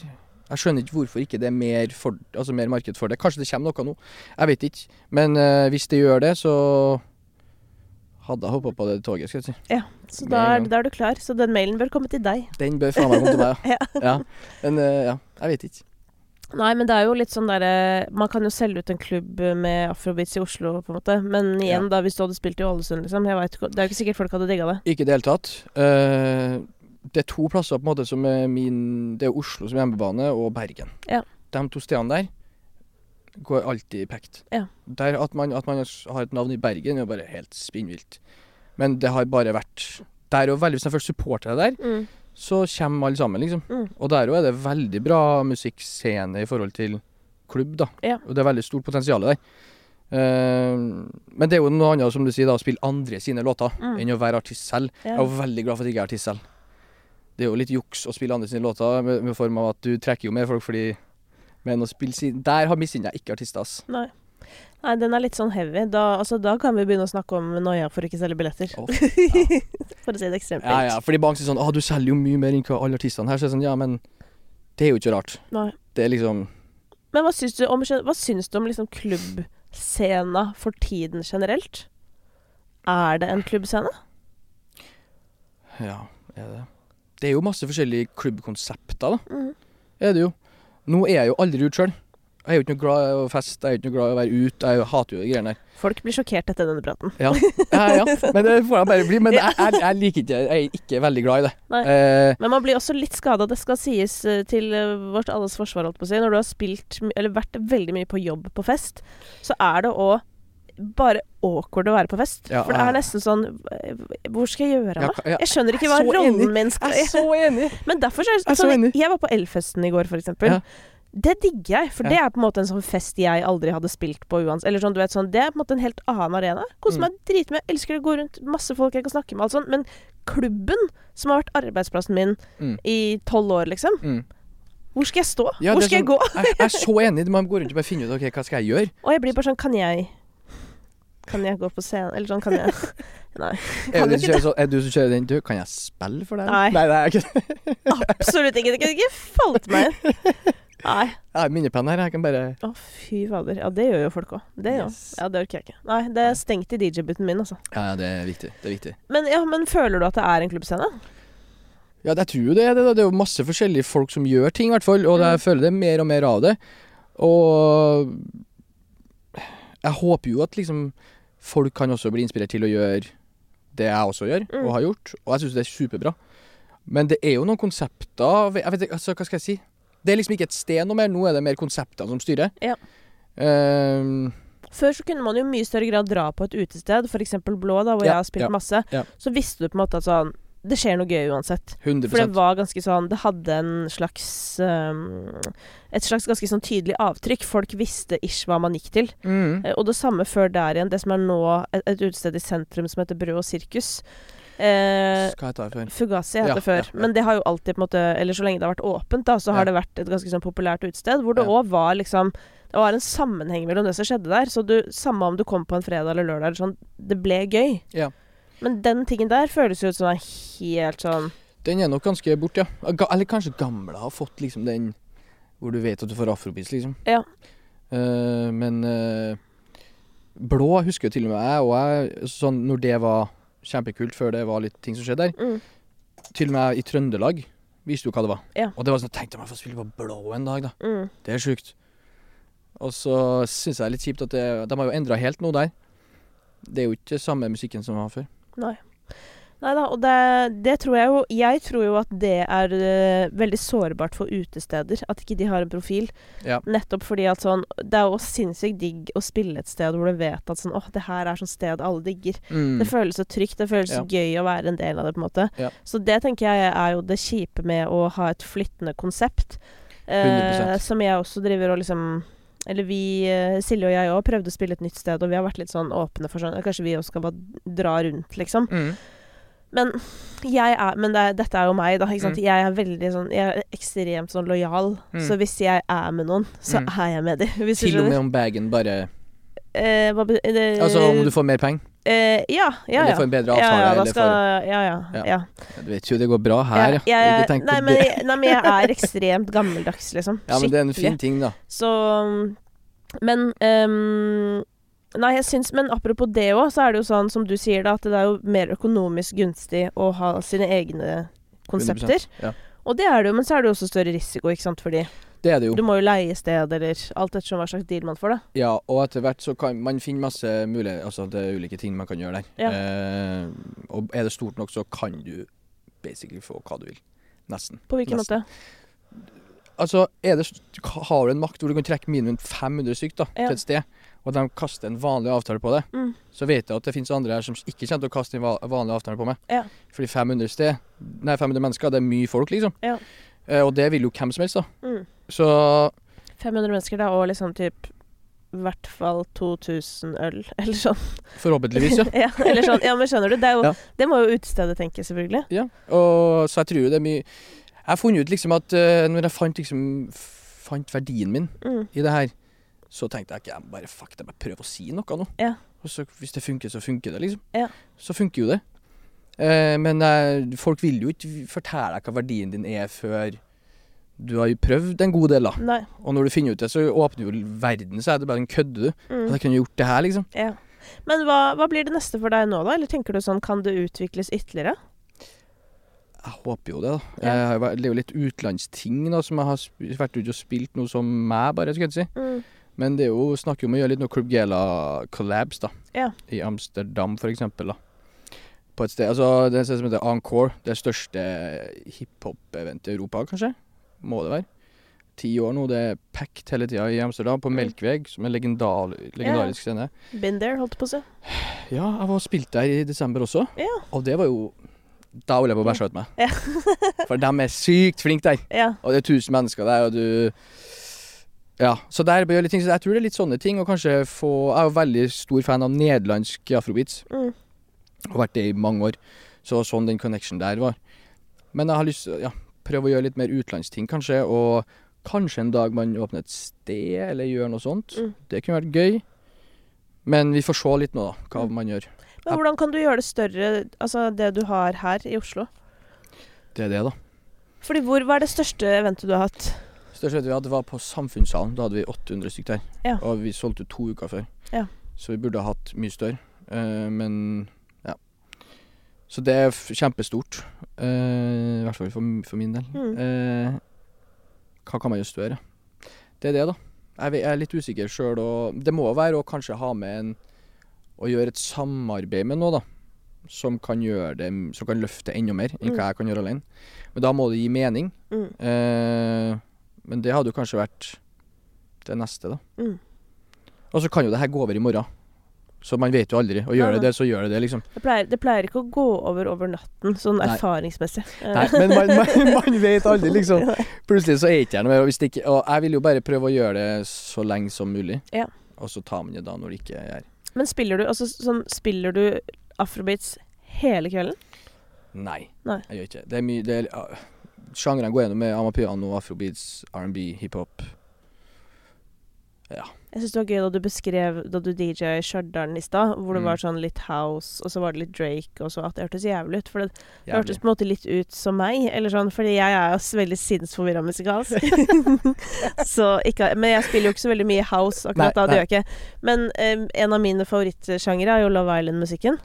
Jeg skjønner ikke hvorfor ikke det er mer, for, altså mer marked for det. Kanskje det kommer noe nå. Jeg vet ikke. Men eh, hvis det gjør det, så hadde jeg hoppa på det toget, skal jeg si. Ja, Så da er, da er du klar. Så den mailen bør komme til deg. Den bør faen meg komme til meg, ja. Ja. ja. Men eh, ja, jeg vet ikke. Nei, men det er jo litt sånn derre Man kan jo selge ut en klubb med afrobeats i Oslo, på en måte. Men igjen, da, hvis du hadde spilt i Ålesund, liksom. Jeg vet, det er jo ikke sikkert folk hadde digga det. Ikke i det hele tatt. Uh, det er to plasser på en måte som er min Det er Oslo som hjemmebane, og Bergen. Ja. De to stedene der går alltid i pekt. Ja. Der at man, at man har et navn i Bergen, er jo bare helt spinnvilt. Men det har bare vært Der er veldig, Hvis man først supporter det der, Mm. så kommer alle sammen, liksom. Mm. Og der òg er det veldig bra musikkscene i forhold til klubb, da. Ja. Og det er veldig stort potensial der. Uh, men det er jo noe annet, som du sier, da, å spille andre sine låter Mm. enn å være artist selv. Ja. Jeg er jo veldig glad for at jeg ikke er artist selv. Det er jo litt juks å spille andre sine låter, med, med form av at du trekker jo mer folk fordi Men å spille sin Der har misunner jeg ikke artister, ass. Nei. Nei, den er litt sånn heavy. Da, altså, da kan vi begynne å snakke om noia for å ikke selge billetter. Å, for å si det ekstremt Ja, ja, fordi mange sier sånn Å, du selger jo mye mer enn hva alle artistene her. Så er det sånn Ja, men det er jo ikke rart. Nei. Det er liksom Men hva syns du om, hva syns du om liksom klubbscena for tiden generelt? Er det en klubbscene? Ja, er det Det er jo masse forskjellige klubbkonsepter, da. Mm. Er det jo. Nå er jeg jo aldri ute sjøl. Jeg er jo ikke noe glad i å feste, jeg er ikke noe glad i å være ute. Jeg hater jo de greiene der. Folk blir sjokkert etter denne praten. Ja. ja, ja. Men det får jeg bare bli. Men jeg, jeg, jeg liker ikke Jeg er ikke veldig glad i det. Eh, Men man blir også litt skada, det skal sies eh, til eh, vårt alles forsvar, holdt på å si. Når du har spilt, eller vært veldig mye på jobb på fest, så er det òg bare awkward å være på fest. Ja, For det er nesten sånn Hvor skal jeg gjøre av meg? Jeg skjønner ikke hva enig. rollen min skal jeg er så enig! Men derfor så så sånn. Jeg var på Elfesten i går, for eksempel. Det digger jeg, for det er på en måte en sånn fest jeg aldri hadde spilt på uansett. Eller sånn, du vet sånn, Det er på en måte en helt annen arena. Koser Mm. meg dritmye. Elsker å gå rundt. Masse folk jeg kan snakke med. Alt sånt. Men klubben, som har vært arbeidsplassen min Mm. i tolv år, liksom. Mm. Hvor skal jeg stå? Ja, Hvor skal sånn, jeg gå? Jeg, jeg er så enig. Man går rundt og bare finner ut ok, hva skal jeg gjøre. Og jeg blir bare sånn Kan jeg Kan jeg gå på scenen? Eller sånn, kan jeg Nei. Er Kan du, du ikke så, er du som kjører den? Du, kan jeg spille for deg? Nei. Nei, er ikke. Absolutt ikke. Det kunne ikke falt meg inn. Nei. Jeg har minnepenn her. Jeg kan bare Å, fy fader. Ja, det gjør jo folk òg. Det gjør Yes. Ja, det orker jeg ikke. Nei, det er stengt i DJ-buten min, altså. Ja, ja, det er viktig. Det er viktig. Men, ja, men føler du at det er en klubbscene? Ja, jeg tror jo det. er det, det er jo masse forskjellige folk som gjør ting, i hvert fall. Og Mm. jeg føler det er mer og mer av det. Og jeg håper jo at liksom folk kan også bli inspirert til å gjøre det jeg også gjør, Mm. og har gjort. Og jeg syns det er superbra. Men det er jo noen konsepter Jeg vet ikke, altså, hva skal jeg si? Det er liksom ikke et sted noe mer. Nå er det mer konseptene som styrer. Ja. Um, Før så kunne man jo i mye større grad dra på et utested, f.eks. Blå, da, hvor Ja, jeg har spilt ja, masse. Så visste du på en måte at sånn Det skjer noe gøy uansett. 100 For det var ganske sånn Det hadde en slags um, Et slags ganske sånn tydelig avtrykk. Folk visste ish hva man gikk til. mm. Uh, Og det samme før der igjen. Det som er nå et, et utested i sentrum som heter Brød og sirkus. Uh, Hva heter det før? Fugazi het Ja, det før. ja, ja. Men det har jo alltid på en måte Eller så lenge det har vært åpent, da, så har det vært et ganske sånn populært utested. Hvor det òg var liksom Det var en sammenheng mellom det som skjedde der. Så du, samme om du kom på en fredag eller lørdag, eller sånn, det ble gøy. Ja. Men den tingen der føles jo ut som er helt sånn Den er nok ganske borte, ja. Eller kanskje gamle har fått liksom den hvor du vet at du får afrobeats, liksom. Ja. Uh, men uh, blå husker jo til og med jeg, og jeg sånn når det var kjempekult, før det var litt ting som skjedde der. mm, Til og med i Trøndelag visste jo hva det var. Ja. Og det var sånn Tenk om jeg får spille på blå en dag, da. mm. Det er sjukt. Og så syns jeg det er litt kjipt at det, de har jo endra helt noe der. Det er jo ikke samme musikken som var før. Nei. Nei da, og det, det tror jeg jo Jeg tror jo at det er uh, veldig sårbart for utesteder. At ikke de har en profil. Ja. Nettopp fordi at sånn Det er jo sinnssykt digg å spille et sted hvor du vet at sånn Åh, det her er sånn sted alle digger. Mm. Det føles så trygt. Det føles Ja. gøy å være en del av det, på en måte. Ja. Så det tenker jeg er jo det kjipe med å ha et flyttende konsept. Uh, som jeg også driver og liksom Eller vi, eh, Silje og jeg òg, prøvde å spille et nytt sted, og vi har vært litt sånn åpne for sånn Kanskje vi også skal bare dra rundt, liksom. Mm. Men jeg er Men det er, dette er jo meg, da. Mm. Jeg er veldig sånn Jeg er ekstremt sånn lojal. Mm. Så hvis jeg er med noen, så Mm. er jeg med dem. Til og med om bagen bare Eh, det, Altså om du får mer penger. Eh, Ja, ja, Eller for en bedre ja, avtale, ja, ja, skal, ja, ja, Ja. ja. Du vet jo det går bra her, ja. Jeg- nei, men, nei, men jeg er ekstremt gammeldags, liksom. Ja, men det er en fin ting, da. Så Men um, Nei, jeg syns Men apropos det òg, så er det jo sånn som du sier, da, at det er jo mer økonomisk gunstig å ha sine egne konsepter. Ja. Og det er det jo, men så er det jo også større risiko, ikke sant, fordi Det er det jo. du må jo leie sted, eller alt ettersom hva slags deal man får, da. Ja, og etter hvert så kan man finne masse muligheter Altså det er ulike ting man kan gjøre der. Ja. Eh, og er det stort nok, så kan du basically få hva du vil. Nesten. På hvilken Nesten. måte? Altså, det, har du en makt hvor du kan trekke minimum 500 stykker Ja. til et sted, og de kaster en vanlig avtale på det, Mm. så vet jeg at det finnes andre her som ikke kommer til å kaste en vanlig avtale på meg. Ja. Fordi 500 sted, nei 500 mennesker, det er mye folk, liksom. Ja. Eh, og det vil jo hvem som helst, da. Mm. Så 500 mennesker, da, og liksom typ i hvert fall 2000 øl, eller sånn. forhåpentligvis, ja. ja, eller sånn. Ja, men skjønner du? Det, jo, Ja. det må jo utestedet tenke, selvfølgelig. Ja, og så jeg tror jo det er mye Jeg har funnet ut liksom at uh, når jeg fant liksom fant verdien min Mm. i det her, så tenkte jeg ikke jeg bare fuck det, bare prøve å si noe nå. Ja. Og så hvis det funker, så funker det, liksom. Ja. Så funker jo det. Uh, men uh, folk vil jo ikke fortelle deg hva verdien din er før Du har jo prøvd en god del, da. Nei. Og når du finner ut det, så åpner jo verden seg. Det er bare en kødde, du. Mm. Jeg kunne gjort det her, liksom. Ja. Men hva, hva blir det neste for deg nå, da? Eller tenker du sånn, kan det utvikles ytterligere? Jeg håper jo det, da. Ja. Jeg har Det er jo litt utenlandsting da, som jeg har vært ute og spilt noe som meg, bare, skulle jeg si. Mm. Men det er jo snakk om å gjøre litt noe Club Gela-collabs, da. Ja. I Amsterdam, for eksempel, da. På et sted Altså, det er et sted som heter Encore. Det største hiphop-eventet i Europa, kanskje? Må det være. Ti år nå. Det er packed hele tida i Amsterdam, på Mm. Melkveg, som er en legendar legendarisk scene. Been there, holdt på å si. Ja, jeg var spilt der i desember også, Ja. og det var jo Da holdt jeg på å bæsje ut meg. Ja. For de er sykt flinke der. Og det er tusen mennesker der, og du Ja. Så der bør litt ting. Så jeg tror det er litt sånne ting. Og kanskje få Jeg er jo veldig stor fan av nederlandsk afrobeats. Mm. Har vært det i mange år. Så sånn den connection der var. Men jeg har lyst ja, prøve å gjøre litt mer utenlandsting, kanskje. Og kanskje en dag man åpner et sted, eller gjør noe sånt. Mm. Det kunne vært gøy. Men vi får se litt nå, da, hva Mm. man gjør. Men hvordan kan du gjøre det større, altså det du har her i Oslo? Det er det, da. Fordi hvor, Hva er det største eventet du har hatt? Største eventet vi hadde, var på Samfunnssalen. Da hadde vi 800 stykker der. Ja. Og vi solgte to uker før. Ja. Så vi burde ha hatt mye større. Eh, men. Så det er kjempestort. Uh, I hvert fall for, for min del. Mm. Uh, hva kan man gjøre større? Det er det, da. Jeg, jeg er litt usikker sjøl, og det må være å kanskje ha med en Å gjøre et samarbeid med noe, da. Som kan gjøre det Som kan løfte enda mer enn Mm. hva jeg kan gjøre alene. Men da må det gi mening. Mm. Uh, men det hadde jo kanskje vært det neste, da. Mm. Og så kan jo det her gå over i morgen. Så man vet jo aldri. Og gjør det det, så gjør det det, liksom. Det pleier, det pleier ikke å gå over over natten, sånn Nei. erfaringsmessig. Nei, men man, man, man vet aldri, liksom. Plutselig så er ikke jeg noe mer. Og, ikke, og jeg vil jo bare prøve å gjøre det så lenge som mulig. Ja. Og så tar man det da når det ikke er Men spiller du altså sånn Spiller du afrobeats hele kvelden? Nei, Nei. jeg gjør ikke det. Er mye det er, uh, Sjangrene går gjennom med amapiano, afrobeats, R&B, hiphop. Jeg syns det var gøy da du beskrev da du DJ i Stjørdal i stad, hvor det Mm. var sånn litt house, og så var det litt Drake, og så at det hørtes jævlig ut. For det, det hørtes på en måte litt ut som meg, eller sånn, fordi jeg er jo veldig sinnsforvirra musikalsk. så ikke Men jeg spiller jo ikke så veldig mye house akkurat Nei, da, det gjør jeg ikke. Men um, en av mine favorittsjangere er jo Love Island-musikken.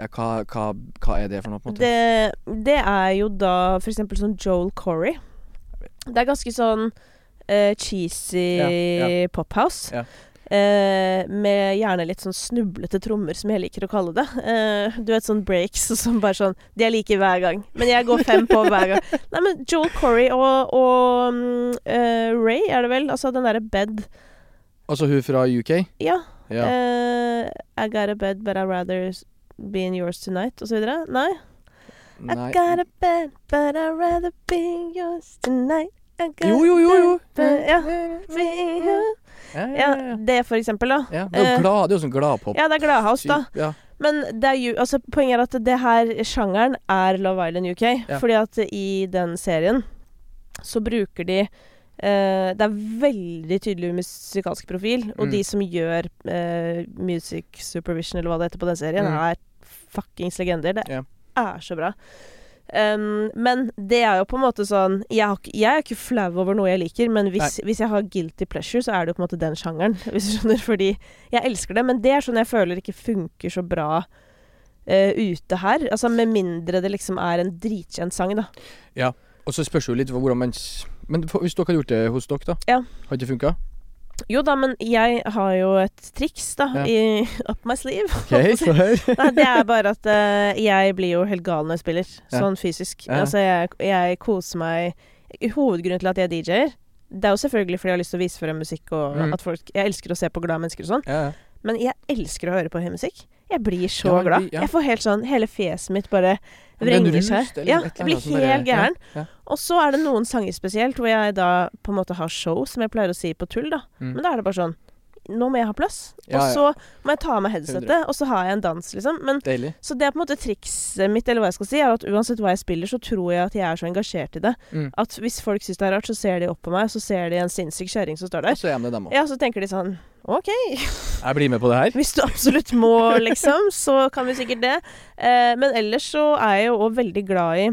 Ja, hva, hva, hva er det for noe, på en måte? Det, det er jo da for eksempel sånn Joel Corey. Det er ganske sånn cheesy Ja, ja. pophouse. Ja. Eh, med gjerne litt sånn snublete trommer, som jeg liker å kalle det. Eh, du vet sånn breaks som bare sånn De er like hver gang. Men jeg går fem på hver gang. Nei, men Joel Corey og, og eh, Ray, er det vel? Altså den derre Bed. Altså hun fra UK? Ja. Ja. Eh, I got a bed, but I'd rather be in yours tonight, og så videre. Nei? I got a bed, but I'd rather be in yours tonight. Jo, jo, jo, jo. Ja. Ja, det for eksempel, da. ja. Det er Eh, jo glad, det er jo sånn gladpop. Ja, det er Gladhouse, da. Ja. Men det er jo, altså, poenget er at det her sjangeren er Love Island UK. Ja. Fordi at i den serien så bruker de eh, Det er veldig tydelig musikalsk profil, og Mm. de som gjør eh, music supervision, eller hva det heter på den serien, Mm. er fuckings legender. Det er så bra. Um, men det er jo på en måte sånn Jeg, har, jeg er ikke flau over noe jeg liker, men hvis, hvis jeg har guilty pleasure, så er det jo på en måte den sjangeren. Hvis du skjønner, Fordi jeg elsker det, men det er sånn jeg føler ikke funker så bra uh, ute her. Altså Med mindre det liksom er en dritkjent sang, da. Ja, Og så spørs jo litt hvordan man Men hvis dere har gjort det hos dere, da? Ja. Har ikke funka? Jo da, men jeg har jo et triks, da, Ja. i up my sleeve. Okay. Nei, det er bare at uh, jeg blir jo helt gal når jeg spiller. Ja. Sånn fysisk. Ja. Altså, jeg, jeg koser meg Hovedgrunnen til at jeg DJ-er, det er jo selvfølgelig fordi jeg har lyst til å vise frem musikk, og Mm. at folk Jeg elsker å se på glade mennesker og sånn, men jeg elsker å høre på høy musikk. Jeg blir så Ja, glad. ja. Jeg får helt sånn Hele fjeset mitt bare er vrenger seg. Ja, jeg blir helt gæren. Ja. Og så er det noen sanger spesielt hvor jeg da på en måte har show, som jeg pleier å si på tull, da. Mm. Men da er det bare sånn Nå må jeg ha plass. Ja, og så må jeg ta av meg headsetet, og så har jeg en dans, liksom. Men så det er på en måte trikset mitt, eller hva jeg skal si, er at uansett hva jeg spiller, så tror jeg at jeg er så engasjert i det. Mm. At hvis folk syns det er rart, så ser de opp på meg, så ser de en sinnssyk kjerring som står Og så er det, dem. Ja, så tenker de sånn OK, Jeg blir med på det her. hvis du absolutt må, liksom, så kan vi sikkert det. Eh, men ellers så er jeg jo òg veldig glad i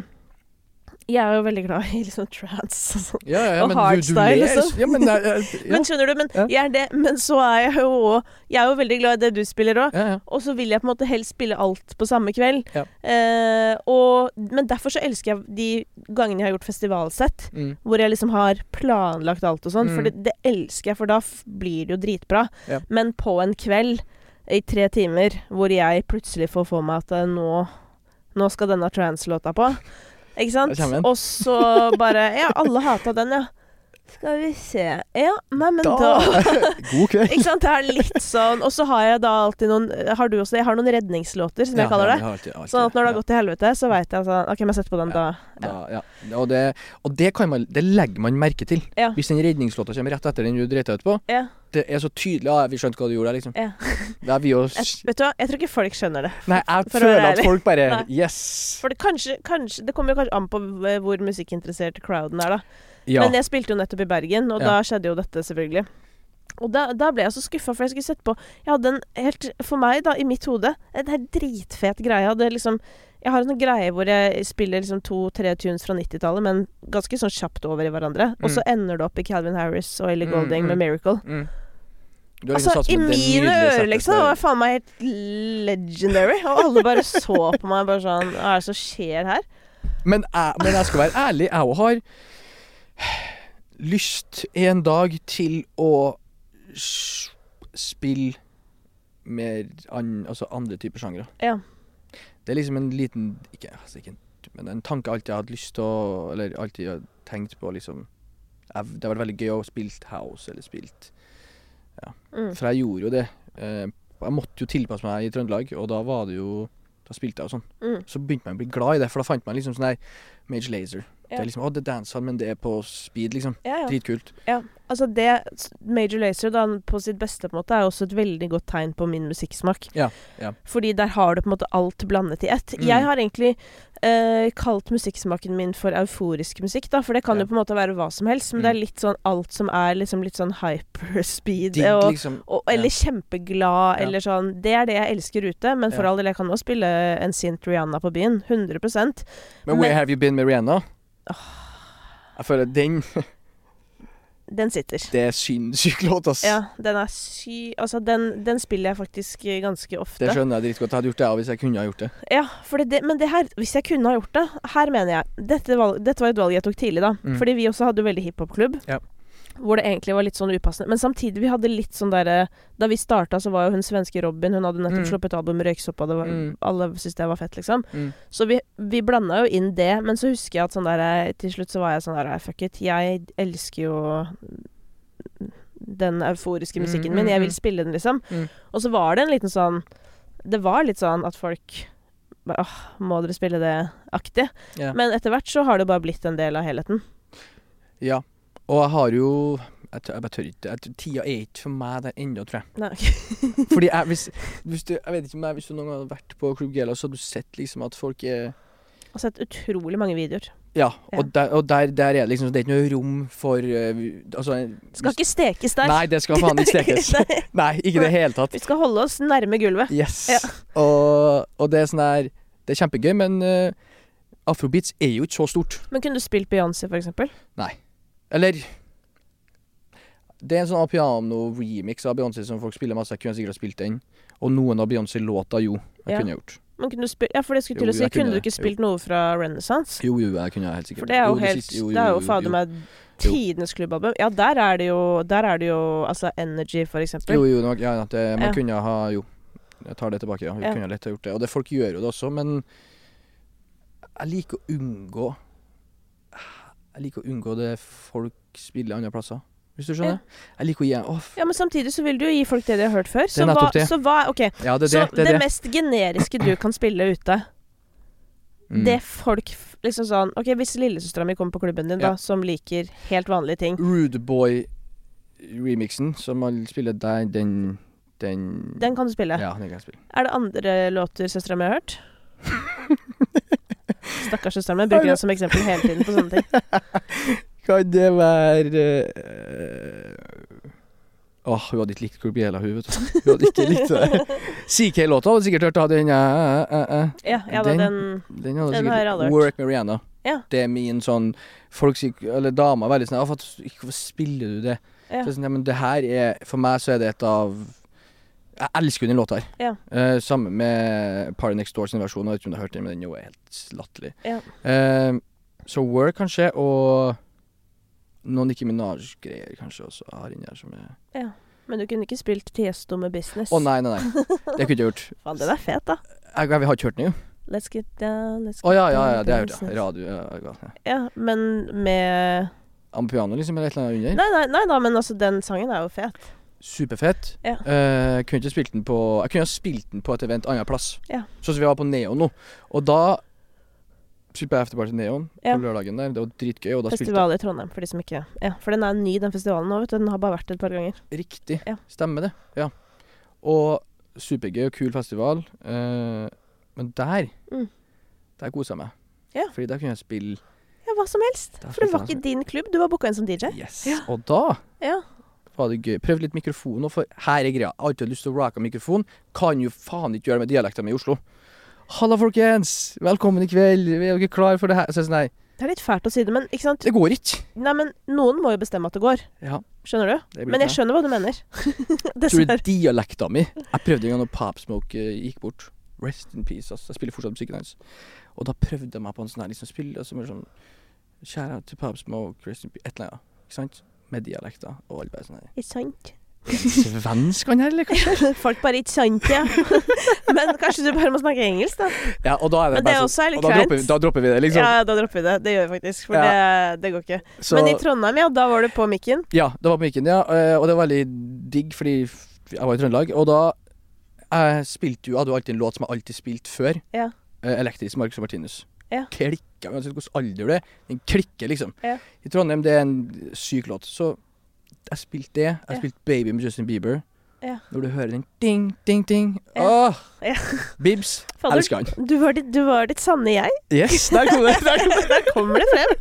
Jeg er jo veldig glad i liksom trance og sånn. Ja, ja, Og men du, du hardstyle, liksom. Ja, men. Men skjønner du, men Ja. jeg er det, men så er jeg jo òg Jeg er jo veldig glad i det du spiller òg. Og så vil jeg på en måte helst spille alt på samme kveld. Ja. Eh, og, men derfor så elsker jeg de gangene jeg har gjort festivalsett, Mm. hvor jeg liksom har planlagt alt og sånn. For Mm. det, det elsker jeg, for da blir det jo dritbra. Ja. Men på en kveld i tre timer hvor jeg plutselig får for meg at eh, nå, nå skal denne trance-låta på. Ikke sant? Og så bare Ja, alle hata den, ja. Skal vi se Ja, nei, men da, Da God kveld. Ikke sant? Det er litt sånn Og så har jeg da alltid noen Har du også det? Jeg har noen redningslåter, som jeg kaller det. Ja, alltid, alltid, Sånn at når det har ja. gått til helvete, så veit jeg sånn OK, men jeg sette på den da? Da, ja. Og, det, og det, kan man, det legger man merke til. Ja. Hvis den redningslåta kommer rett etter den du dreit deg ut på. Ja. Det er så tydelig. Ja, vi skjønte hva du gjorde der, liksom. Ja. Vi Jeg, vet du hva, jeg tror ikke folk skjønner det. Nei, jeg føler at folk bare Nei. Yes. For det kanskje, kanskje Det kommer jo kanskje an på hvor musikkinteressert crowden er, da. Ja. Men jeg spilte jo nettopp i Bergen, og Ja. da skjedde jo dette, selvfølgelig. Og da, da ble jeg så skuffa, for jeg skulle sett på Jeg hadde en helt For meg, da, i mitt hode, en helt dritfet greie. Jeg hadde liksom Jeg har en sånn greie hvor jeg spiller liksom to-tre tunes fra 90-tallet, men ganske sånn kjapt over i hverandre. Og så ender det opp i Calvin Harris og Ellie Mm, Golding mm. med 'Miracle'. Mm. Du Altså, I mine ører, liksom. Det var faen meg helt legendary. Og alle bare så på meg bare sånn Hva er det som skjer her? Men jeg, men jeg skal være ærlig, jeg òg har lyst en dag til å spille mer an, altså andre typer sjangre. Ja. Det er liksom en liten Ikke, altså ikke en, men en tanke jeg alltid har hatt lyst til å Eller alltid har tenkt på, liksom jeg, Det vært veldig gøy å spille house eller spilt Mm. For jeg gjorde jo det. Eh, jeg måtte jo tilpasse meg i Trøndelag, og da var det jo Da spilte jeg og sånn. Mm. Så begynte man å bli glad i det, for da fant man liksom sånn der Mage Laser. Det er liksom, å, det er dancehall, men det er på speed, liksom. Ja, ja. Dritkult. Ja, altså det Major Lazer da, på sitt beste på en måte er også et veldig godt tegn på min musikksmak. Ja, ja. Fordi der har du på en måte alt blandet i ett. Mm. Jeg har egentlig eh, kalt musikksmaken min for euforisk musikk, da, for det kan Ja. jo på en måte være hva som helst, men Mm. det er litt sånn alt som er liksom litt sånn hyperspeed. Og, liksom. og, eller kjempeglad, Ja. eller sånn. Det er det jeg elsker ute, men for Ja. all del, jeg kan også spille en sint Rihanna på byen. 100 Men Where men- Have You Been med Rihanna? Jeg føler den Den sitter. Det er sinnssyk låt, ass. Ja, den er sy... Altså, den, den spiller jeg faktisk ganske ofte. Det skjønner jeg dritgodt. Jeg hadde gjort det hvis jeg kunne ha gjort det. Ja, det, men det her Hvis jeg kunne ha gjort det Her mener jeg Dette, valg, dette var et valg jeg tok tidlig, da. Mm. Fordi vi også hadde veldig hiphop-klubb. Ja. Hvor det egentlig var litt sånn upassende. Men samtidig, vi hadde litt sånn derre Da vi starta, så var jo hun svenske Robin Hun hadde nettopp Mm. sluppet album Røyksopp, og det var, Mm. alle syntes det var fett, liksom. Mm. Så vi, vi blanda jo inn det. Men så husker jeg at sånn der Til slutt så var jeg sånn der Fuck it. Jeg elsker jo den euforiske musikken Mm, min. mm, Jeg mm. vil spille den, liksom. Mm. Og så var det en liten sånn Det var litt sånn at folk bare Åh, må dere spille det-aktig? Yeah. Men etter hvert så har det bare blitt en del av helheten. ja. Og jeg har jo Jeg, tør, jeg bare tør ikke. Jeg, tida er ikke for meg der ennå, tror jeg. Nei. Fordi jeg, hvis, hvis du, jeg vet ikke om jeg, hvis du noen gang har vært på Club Gela, så har du sett liksom at folk er har sett utrolig mange videoer. Ja, Ja. og, der, og der, der er det liksom Det er ikke noe rom for uh, Altså Skal ikke stekes der. Nei, det skal faen ikke stekes. Nei, Nei, ikke i det hele tatt. Vi skal holde oss nærme gulvet. Yes. Ja. Og, og det er sånn der Det er kjempegøy, men uh, afrobeats er jo ikke så stort. Men kunne du spilt Beyoncé, for eksempel? Eller Det er en sånn piano-remix av Beyoncé som folk spiller masse. Jeg kunne sikkert ha spilt den. Og noen av Beyoncé-låta, jo. Jeg Ja. kunne jeg gjort. Men kunne spil ja, for det skulle til å si. kunne du ikke spilt noe fra Renaissance? Jo, jo, jeg kunne helt sikkert For det er jo jo helt siste- jo, Det er jo jo, fader meg tidenes klubbalbum. Ja, der er det jo Der er det jo altså Energy, for eksempel. Jo, jo, nok, ja, det, man Ja. kunne ha Jo, jeg tar det tilbake, ja. Vi Ja. kunne lett ha gjort det. Og det folk gjør jo det også, men jeg liker å unngå Jeg liker å unngå det folk spiller andre plasser, hvis du skjønner? Jeg liker å gi oh. Ja, men samtidig så vil du jo gi folk det de har hørt før. Så hva, så hva OK. ja, det så det. Det det, det. mest generiske du kan spille ute, Mm. det folk liksom sånn OK, hvis lillesøstera mi kommer på klubben din, Ja. da, som liker helt vanlige ting Rude Boy-remixen som man spiller der, den Den, Den kan du spille. Ja, den kan jeg spille. Er det andre låter søstera mi har hørt? Stakkars søsteren min bruker den som eksempel hele tiden på sånne ting. Kan det være Åh, Åh, hun hadde ikke likt Corbiela, hun, vet du. Hun hadde ikke likt det. CK-låta hadde sikkert hørt da. den. eh, eh, eh. Ja, ja Den- den Den hadde Den sikkert hørt. Work med Rihanna. Ja. Det er min sånn Folk sier Eller damer er veldig sånn Hvorfor spiller du det? Ja. Så sånn, ja, men det her er For meg så er det et av Jeg elsker den låta her. Ja. Uh, sammen med Party Next Door sin versjon. Jeg vet ikke om du har hørt den, men den er helt latterlig. Ja. Uh, så Work, kanskje, og noen Nicki Minaj-greier kanskje også har inni her som er Men du kunne ikke spilt Tiesto med business. Å nei, nei, nei. Det kunne jeg gjort. Faen, den er fet, da. Jeg, jeg har ikke hørt den, jo. Let's get down, let's get ja, ja, ja, det har jeg hørt, ja. Radio ja, ja, ja. Ja, men med Ampiano, liksom, eller et eller annet under. Nei, nei, nei da, men altså, den sangen er jo fet. Superfett. Ja. Uh, kunne ikke spilt den på Jeg kunne ha spilt den på et event annen plass. Ja. Sånn som vi var på Neon nå. Og da jeg Afterparty Neon Ja. på lørdagen der. Det var dritgøy. Og Festival i Trondheim, for de som ikke Ja, for den er ny, den festivalen nå, vet du. Den har bare vært et par ganger. Riktig. Ja. Stemmer det. Ja. Og supergøy og kul festival. Uh, men der Mm. Der kosa jeg meg. Ja. Fordi der kunne jeg spille Ja, hva som helst. Der For det var ikke din klubb, du var booka inn som DJ. Yes. Ja. Og da Ja. Var det gøy. Prøv litt mikrofon nå, for her er greia. Jeg har alltid lyst til å rocke mikrofon. Kan jo faen ikke gjøre med dialekta mi i Oslo. Halla, folkens! Velkommen i kveld. Er dere klar for det her? Så jeg sånn, nei, Det er litt fælt å si det, men ikke sant? det går ikke. Nei, men noen må jo bestemme at det går. Ja, Skjønner du? Men jeg skjønner hva du mener. Tror du dialekta mi Jeg prøvde en gang når Pop Smoke eh, gikk bort. Rest in peace. altså. Jeg spiller fortsatt musikken hans. Og da prøvde jeg meg på en sånn her liksom spill som er sånn kjære til Popsmoke, Pop Smoke, rest in peace Et eller annet. Ikke sant? Med dialekter. Og alle bare sånn her Ikke sant? Svensk han her, eller kanskje? Folk bare ikke sant, ja. men kanskje du bare må snakke engelsk, da. Ja, og da er det Men det også er sånn Og da dropper, vi, da dropper vi det, liksom. Ja, da dropper vi det. Det gjør vi faktisk, for det, det går ikke. Så, Men i Trondheim, ja, da var du på mikken. Ja, det var på mikken, ja. eh, Og det var veldig digg, fordi jeg var i Trøndelag. Og da Jeg spilte jo, hadde jo alltid en låt som jeg alltid spilte før. Ja. Eh, Elektrisk Marcus Martinus. Ja. Klikka, uansett hvilken alder du er. Den klikker, liksom. Ja. I Trondheim, det er en syk låt. Så jeg spilte det. Jeg Ja. spilte Baby med Justin Bieber. Ja. Når du hører den ding, ding, ding. Åh! Bibs. Elsker han. Du var, ditt, du var ditt sanne jeg. Yes, der kom det. Der kom det. Der kommer det frem.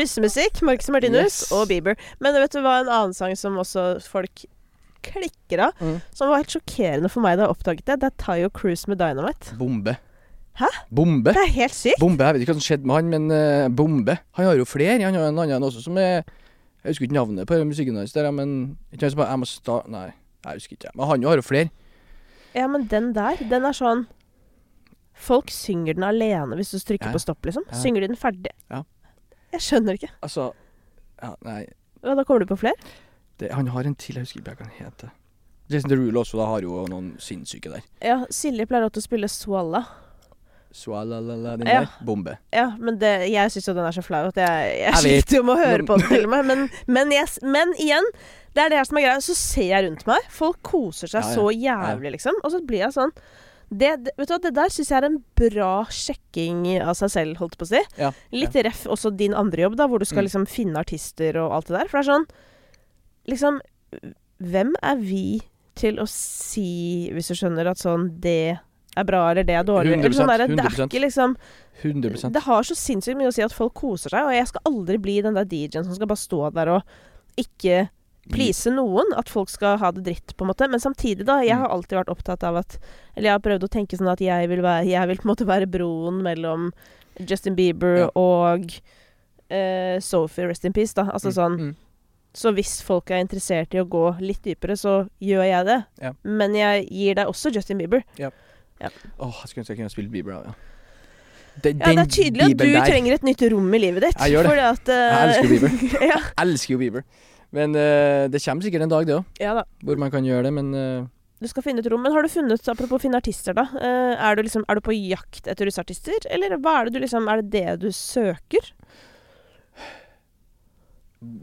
Russemusikk, Marcus Martinus Yes. og Bieber. Men vet du hva en annen sang som også folk klikker av, Mm. som var helt sjokkerende for meg da jeg oppdaget det, det er Tayo Cruise med Dynamite. Bombe. Hæ? Bombe. Det er helt sykt. Bombe, jeg vet ikke hva som skjedde med han, men uh, Bombe Han har jo flere. Han har en annen også som er Jeg husker ikke navnet på musikken hans, der, men ikke han som bare Jeg må Nei, jeg husker ikke. Men han har jo flere. Ja, men den der, den er sånn Folk synger den alene hvis du trykker Ja. på stopp, liksom. Ja. Synger de den ferdig? Ja. Jeg skjønner ikke. Altså ja, Nei, Ja, da kommer du på flere? det, han har en til, jeg husker ikke hva han heter. Jason Derulo også, da har jo noen sinnssyke der. Ja, Silje pleier å spille Swalla. Swalalala, den Ja. der. Bombe. Ja, men det, jeg syns jo den er så flau at jeg, jeg, Jeg sliter jo med å høre på den til og med. Men, men, yes, men igjen, det er det her som er greia. Så ser jeg rundt meg, folk koser seg Ja, ja. så jævlig, liksom. Og så blir jeg sånn det, det, vet du hva, det der syns jeg er en bra sjekking av seg selv, holdt på å si. Ja. Litt ref også din andre jobb, da, hvor du skal Mm. liksom finne artister og alt det der. For det er sånn Liksom Hvem er vi til å si, hvis du skjønner, at sånn Det er bra, eller det er dårlig. sånn 100%, der, det er 100%. ikke liksom 100%. det har så sinnssykt mye å si at folk koser seg, og jeg skal aldri bli den der DJ-en som skal bare stå der og ikke please noen. At folk skal ha det dritt, på en måte. Men samtidig, da. Jeg Mm. har alltid vært opptatt av at Eller jeg har prøvd å tenke sånn at jeg vil, være, jeg vil på en måte være broen mellom Justin Bieber Ja. og uh, Sophie Rest in Peace, da. Altså Mm, sånn mm. Så hvis folk er interessert i å gå litt dypere, så gjør jeg det. Ja. Men jeg gir deg også Justin Bieber. Åh, jeg skulle ønske jeg kunne spilt Bieber, ja. Den, Ja, det er tydelig at du der- trenger et nytt rom i livet ditt. Jeg gjør det. Fordi at, uh... Jeg elsker jo Bieber. ja. Elsker jo Bieber. Men uh, det kommer sikkert en dag, det òg, ja da. hvor man kan gjøre det, men uh... Du skal finne et rom. Men har du funnet, apropos finne artister, da. eh, er, du liksom, er du på jakt etter russeartister, eller hva er det du liksom Er det det du søker?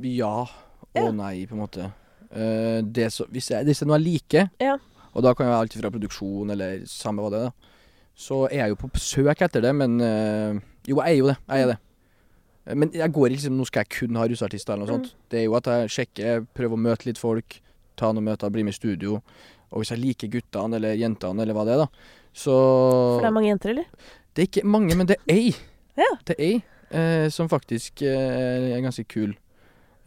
Ja Ja. og nei, på en måte. Uh, det så, hvis, jeg, hvis det er noe jeg liker, Ja. Og da kan det være alt fra produksjon eller samme hva det er, da, så er jeg jo på søk etter det, men øh, Jo, jeg er jo det. Jeg er det. Eh, Men jeg går ikke liksom Nå skal jeg kun ha russeartister eller noe Mm. sånt. Det er jo at jeg sjekker, prøver å møte litt folk, ta noen møter, bli med i studio. Og hvis jeg liker guttene eller jentene eller hva det er, da, så For det er mange jenter, eller? Det er ikke mange, men det er ei. Ja. Det er ei eh, som faktisk eh, er ganske kul.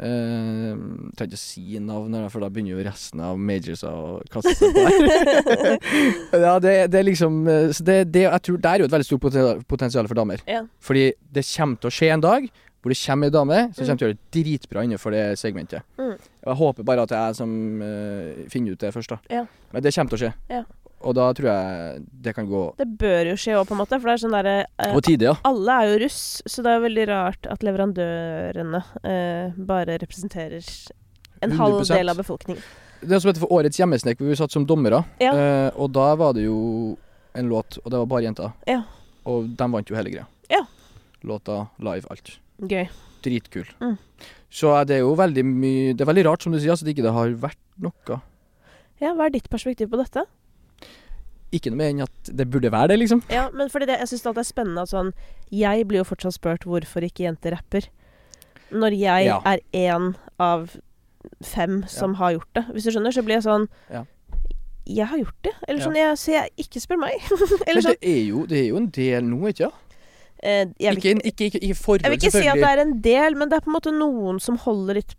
Eh, trenger ikke å si navn, for da begynner jo resten av majors å kaste seg på her. ja, det, det er liksom eh, så det, det, Jeg tror det er jo et veldig stort potensial, for damer. Ja. Fordi det kommer til å skje en dag hvor det kommer ei dame som Mm. kommer til å gjøre det dritbra innenfor det segmentet. Mm. Jeg håper bare at det jeg som uh, finner ut det først, da. Ja. Men det kommer til å skje. Ja. Og da tror jeg det kan gå Det bør jo skje òg, på en måte. For det er sånn derre eh, på tide, ja. Alle er jo russ, så det er veldig rart at leverandørene eh, bare representerer en halv 100%. del av befolkningen. Det som heter for Årets hjemmesnek, hvor vi satt som dommere. Ja. Eh, og da var det jo en låt, og det var bare jenter. Ja. Og de vant jo hele greia. Ja. Låta, live, alt. Gøy. Dritkul. Mm. Så eh, det er jo veldig mye Det er veldig rart, som du sier, altså, det ikke det har vært noe. Ja, hva er ditt perspektiv på dette? Ikke noe mer enn at det burde være det, liksom. Ja, men fordi det, jeg syns det er spennende at sånn Jeg blir jo fortsatt spurt hvorfor ikke jenter rapper. Når jeg Ja. er én av fem som har gjort det. Hvis du skjønner, så blir jeg sånn Ja. Jeg har gjort det. Eller Ja. sånn, jeg, så jeg ikke spør meg. Eller Men sånn det er, jo, det er jo en del nå, ikke sant? eh, vil, Ikke, ikke, ikke, ikke forhold, jeg vil ikke si at det er en del, men det er på en måte noen som holder litt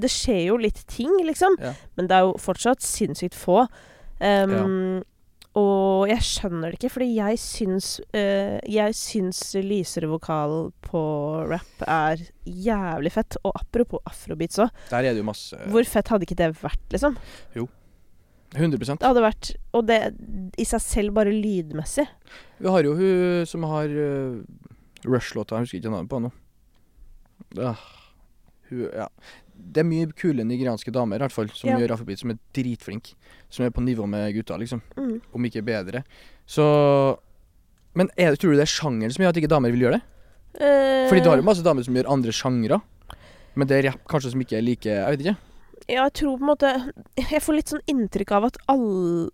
Det skjer jo litt ting, liksom. Ja. Men det er jo fortsatt sinnssykt få. Um, Og jeg skjønner det ikke, fordi jeg syns uh, Jeg syns lysere vokal på rap er jævlig fett. Og apropos afrobeats òg. Der er det jo masse Hvor fett hadde ikke det vært, liksom? 100% Det hadde vært Og det i seg selv bare lydmessig. Vi har jo hun som har uh, Rush-låta, jeg husker ikke navnet på henne nå. Ah, hun, ja. Det er mye kule nigerianske damer i hvert fall som Ja. gjør afrobeat, som er dritflinke. Som er på nivå med gutta, liksom. Mm. Om ikke bedre. Så Men er, tror du det er sjangeren som gjør at ikke damer vil gjøre det? Uh, Fordi du har jo masse damer som gjør andre sjangre. Men det er rapp kanskje som ikke er like Jeg vet ikke. Ja, jeg tror på en måte Jeg får litt sånn inntrykk av at alle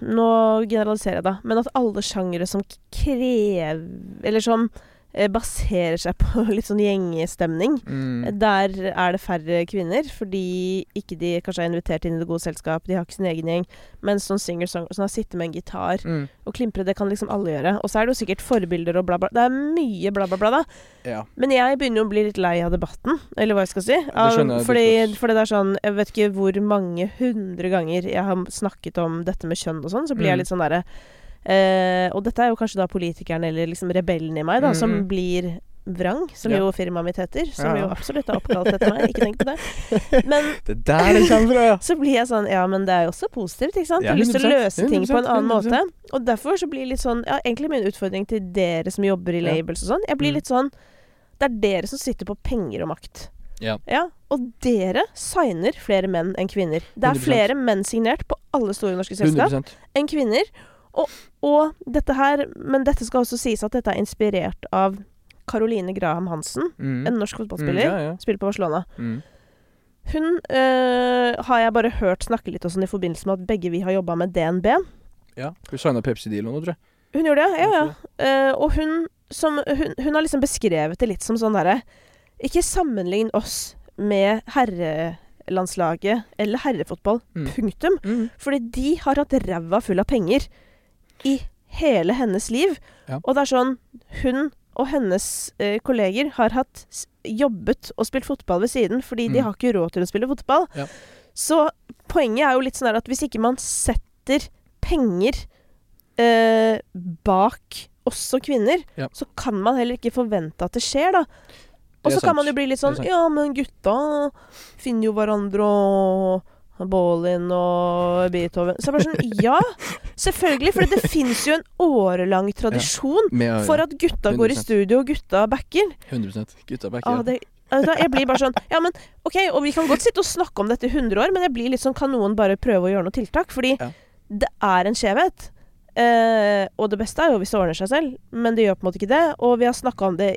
Nå generaliserer jeg, da, men at alle sjangere som krever Eller som eh, baserer seg på litt sånn gjengestemning Mm. Der er det færre kvinner, fordi ikke de kanskje er invitert inn i det gode selskap. De har ikke sin egen gjeng. Men sånn singer-songwriter som har sittet med en gitar Mm. og klimpre, det kan liksom alle gjøre. Og så er det jo sikkert forbilder og bla, bla. Det er mye bla, bla, bla, da. Ja. Men jeg begynner jo å bli litt lei av debatten, eller hva jeg skal si. Av, det fordi, fordi det er sånn Jeg vet ikke hvor mange hundre ganger jeg har snakket om dette med kjønn og sånn, så blir jeg Mm. litt sånn derre eh, Og dette er jo kanskje da politikeren eller liksom rebellen i meg, da, Mm, som blir vrang, som Ja. jo firmaet mitt heter. Som Ja. jo absolutt er oppkalt etter meg, ikke tenk på det. Men Det er der det kommer fra, ja. så blir jeg sånn Ja, men det er jo også positivt, ikke sant? Du Ja, har lyst til å løse ting på en annen 100%. måte. Og derfor så blir litt sånn Ja, egentlig min utfordring til dere som jobber i Ja. labels og sånn, jeg blir Mm. litt sånn Det er dere som sitter på penger og makt. Ja. Og dere signer flere menn enn kvinner. Det er 100%. flere menn signert på alle store norske selskap 100 enn kvinner. Og, og dette her Men dette skal også sies at dette er inspirert av Caroline Graham Hansen, mm. en norsk Mm, fotballspiller. ja, ja. Spiller på Barcelona. Mm. Hun øh, har jeg bare hørt snakke litt og sånn i forbindelse med at begge vi har jobba med DNB. ja. Hun signa Pepsi-deal nå, tror jeg. Hun gjorde det, ja, ja. Eh, og hun, som, hun, hun har liksom beskrevet det litt som sånn derre Ikke sammenlign oss med herrelandslaget eller herrefotball. Mm. Punktum. Mm. Fordi de har hatt ræva full av penger i hele hennes liv. Ja. Og det er sånn Hun og hennes eh, kolleger har hatt jobbet og spilt fotball ved siden, fordi de Mm. har ikke råd til å spille fotball. Ja. Så poenget er jo litt sånn at hvis ikke man setter penger eh, bak også kvinner, Ja. så kan man heller ikke forvente at det skjer, da. Og så kan man jo bli litt sånn. Ja, men gutta finner jo hverandre og Baalin og Beethoven Så jeg bare sånn Ja, selvfølgelig. For det fins jo en årelang tradisjon Med, for at gutta går i studio, og gutta backer. 100 Gutta back, Ah, det, vet jeg blir bare sånn Ja, men OK, og vi kan godt sitte og snakke om dette i 100 år, men jeg blir litt sånn Kan noen bare prøve å gjøre noe tiltak? Fordi Ja. det er en skjevhet. Eh, og det beste er jo hvis det ordner seg selv, men det gjør på en måte ikke det. Og vi har snakka om det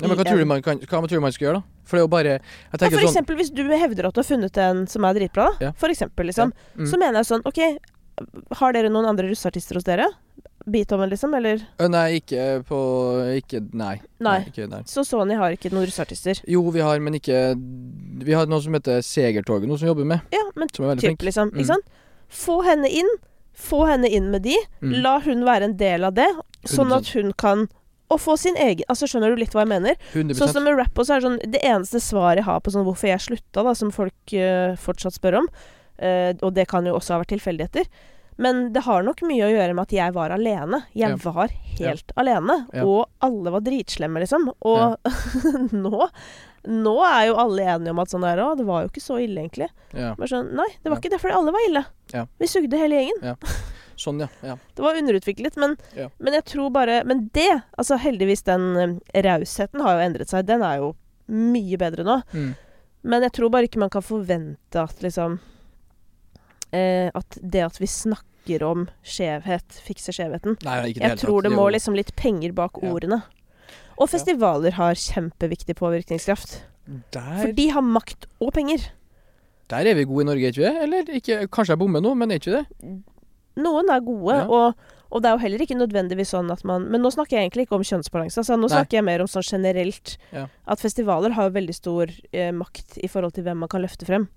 Ja, men hva tror, du man kan, hva man tror man skal gjøre, da? For det er jo bare Jeg ja, For sånn eksempel hvis du hevder at du har funnet en som er dritbra, da. Ja. For eksempel, liksom. mm. Så mener jeg sånn OK, har dere noen andre russeartister hos dere? Beethoven, liksom? Eller Nei, ikke på Ikke Nei. Nei. ikke der. Så Sony har ikke noen russeartister. Jo, vi har, men ikke Vi har noe som heter Segertoget, noe som vi jobber med. Ja, men Som er veldig typ, flink. liksom. Mm. Ikke sant? Få henne inn. Få henne inn med de. Mm. La hun være en del av det, sånn at hun kan å få sin egen Altså, skjønner du litt hva jeg mener? 100 Sånn som med rap også er sånn Det eneste svaret jeg har på sånn hvorfor jeg slutta, da, som folk uh, fortsatt spør om, uh, og det kan jo også ha vært tilfeldigheter, men det har nok mye å gjøre med at jeg var alene. Jeg Ja. var helt alene, Ja. og alle var dritslemme, liksom. Og nå Nå er jo alle enige om at sånn der det var jo ikke så ille, egentlig. Ja. Bare sånn Nei, det var Ja. ikke det, fordi alle var ille. Ja. Vi sugde hele gjengen. Sånn, ja. ja. Det var underutviklet, men, Ja. men jeg tror bare Men det, altså heldigvis, den eh, rausheten har jo endret seg. Den er jo mye bedre nå. Mm. Men jeg tror bare ikke man kan forvente at liksom eh, At det at vi snakker om skjevhet, fikser skjevheten. Nei, Jeg helt, tror det må liksom litt penger bak Ja. ordene. Og festivaler har kjempeviktig påvirkningskraft. der, For de har makt og penger. der er vi gode i Norge, er ikke vi? Eller ikke, kanskje jeg bommer nå, men er ikke det? Noen er gode, Ja. og, og det er jo heller ikke nødvendigvis sånn at man Men nå snakker jeg egentlig ikke om kjønnsbalanse. Altså, nå Nei. snakker jeg mer om sånn generelt. Ja. At festivaler har veldig stor eh, makt i forhold til hvem man kan løfte frem.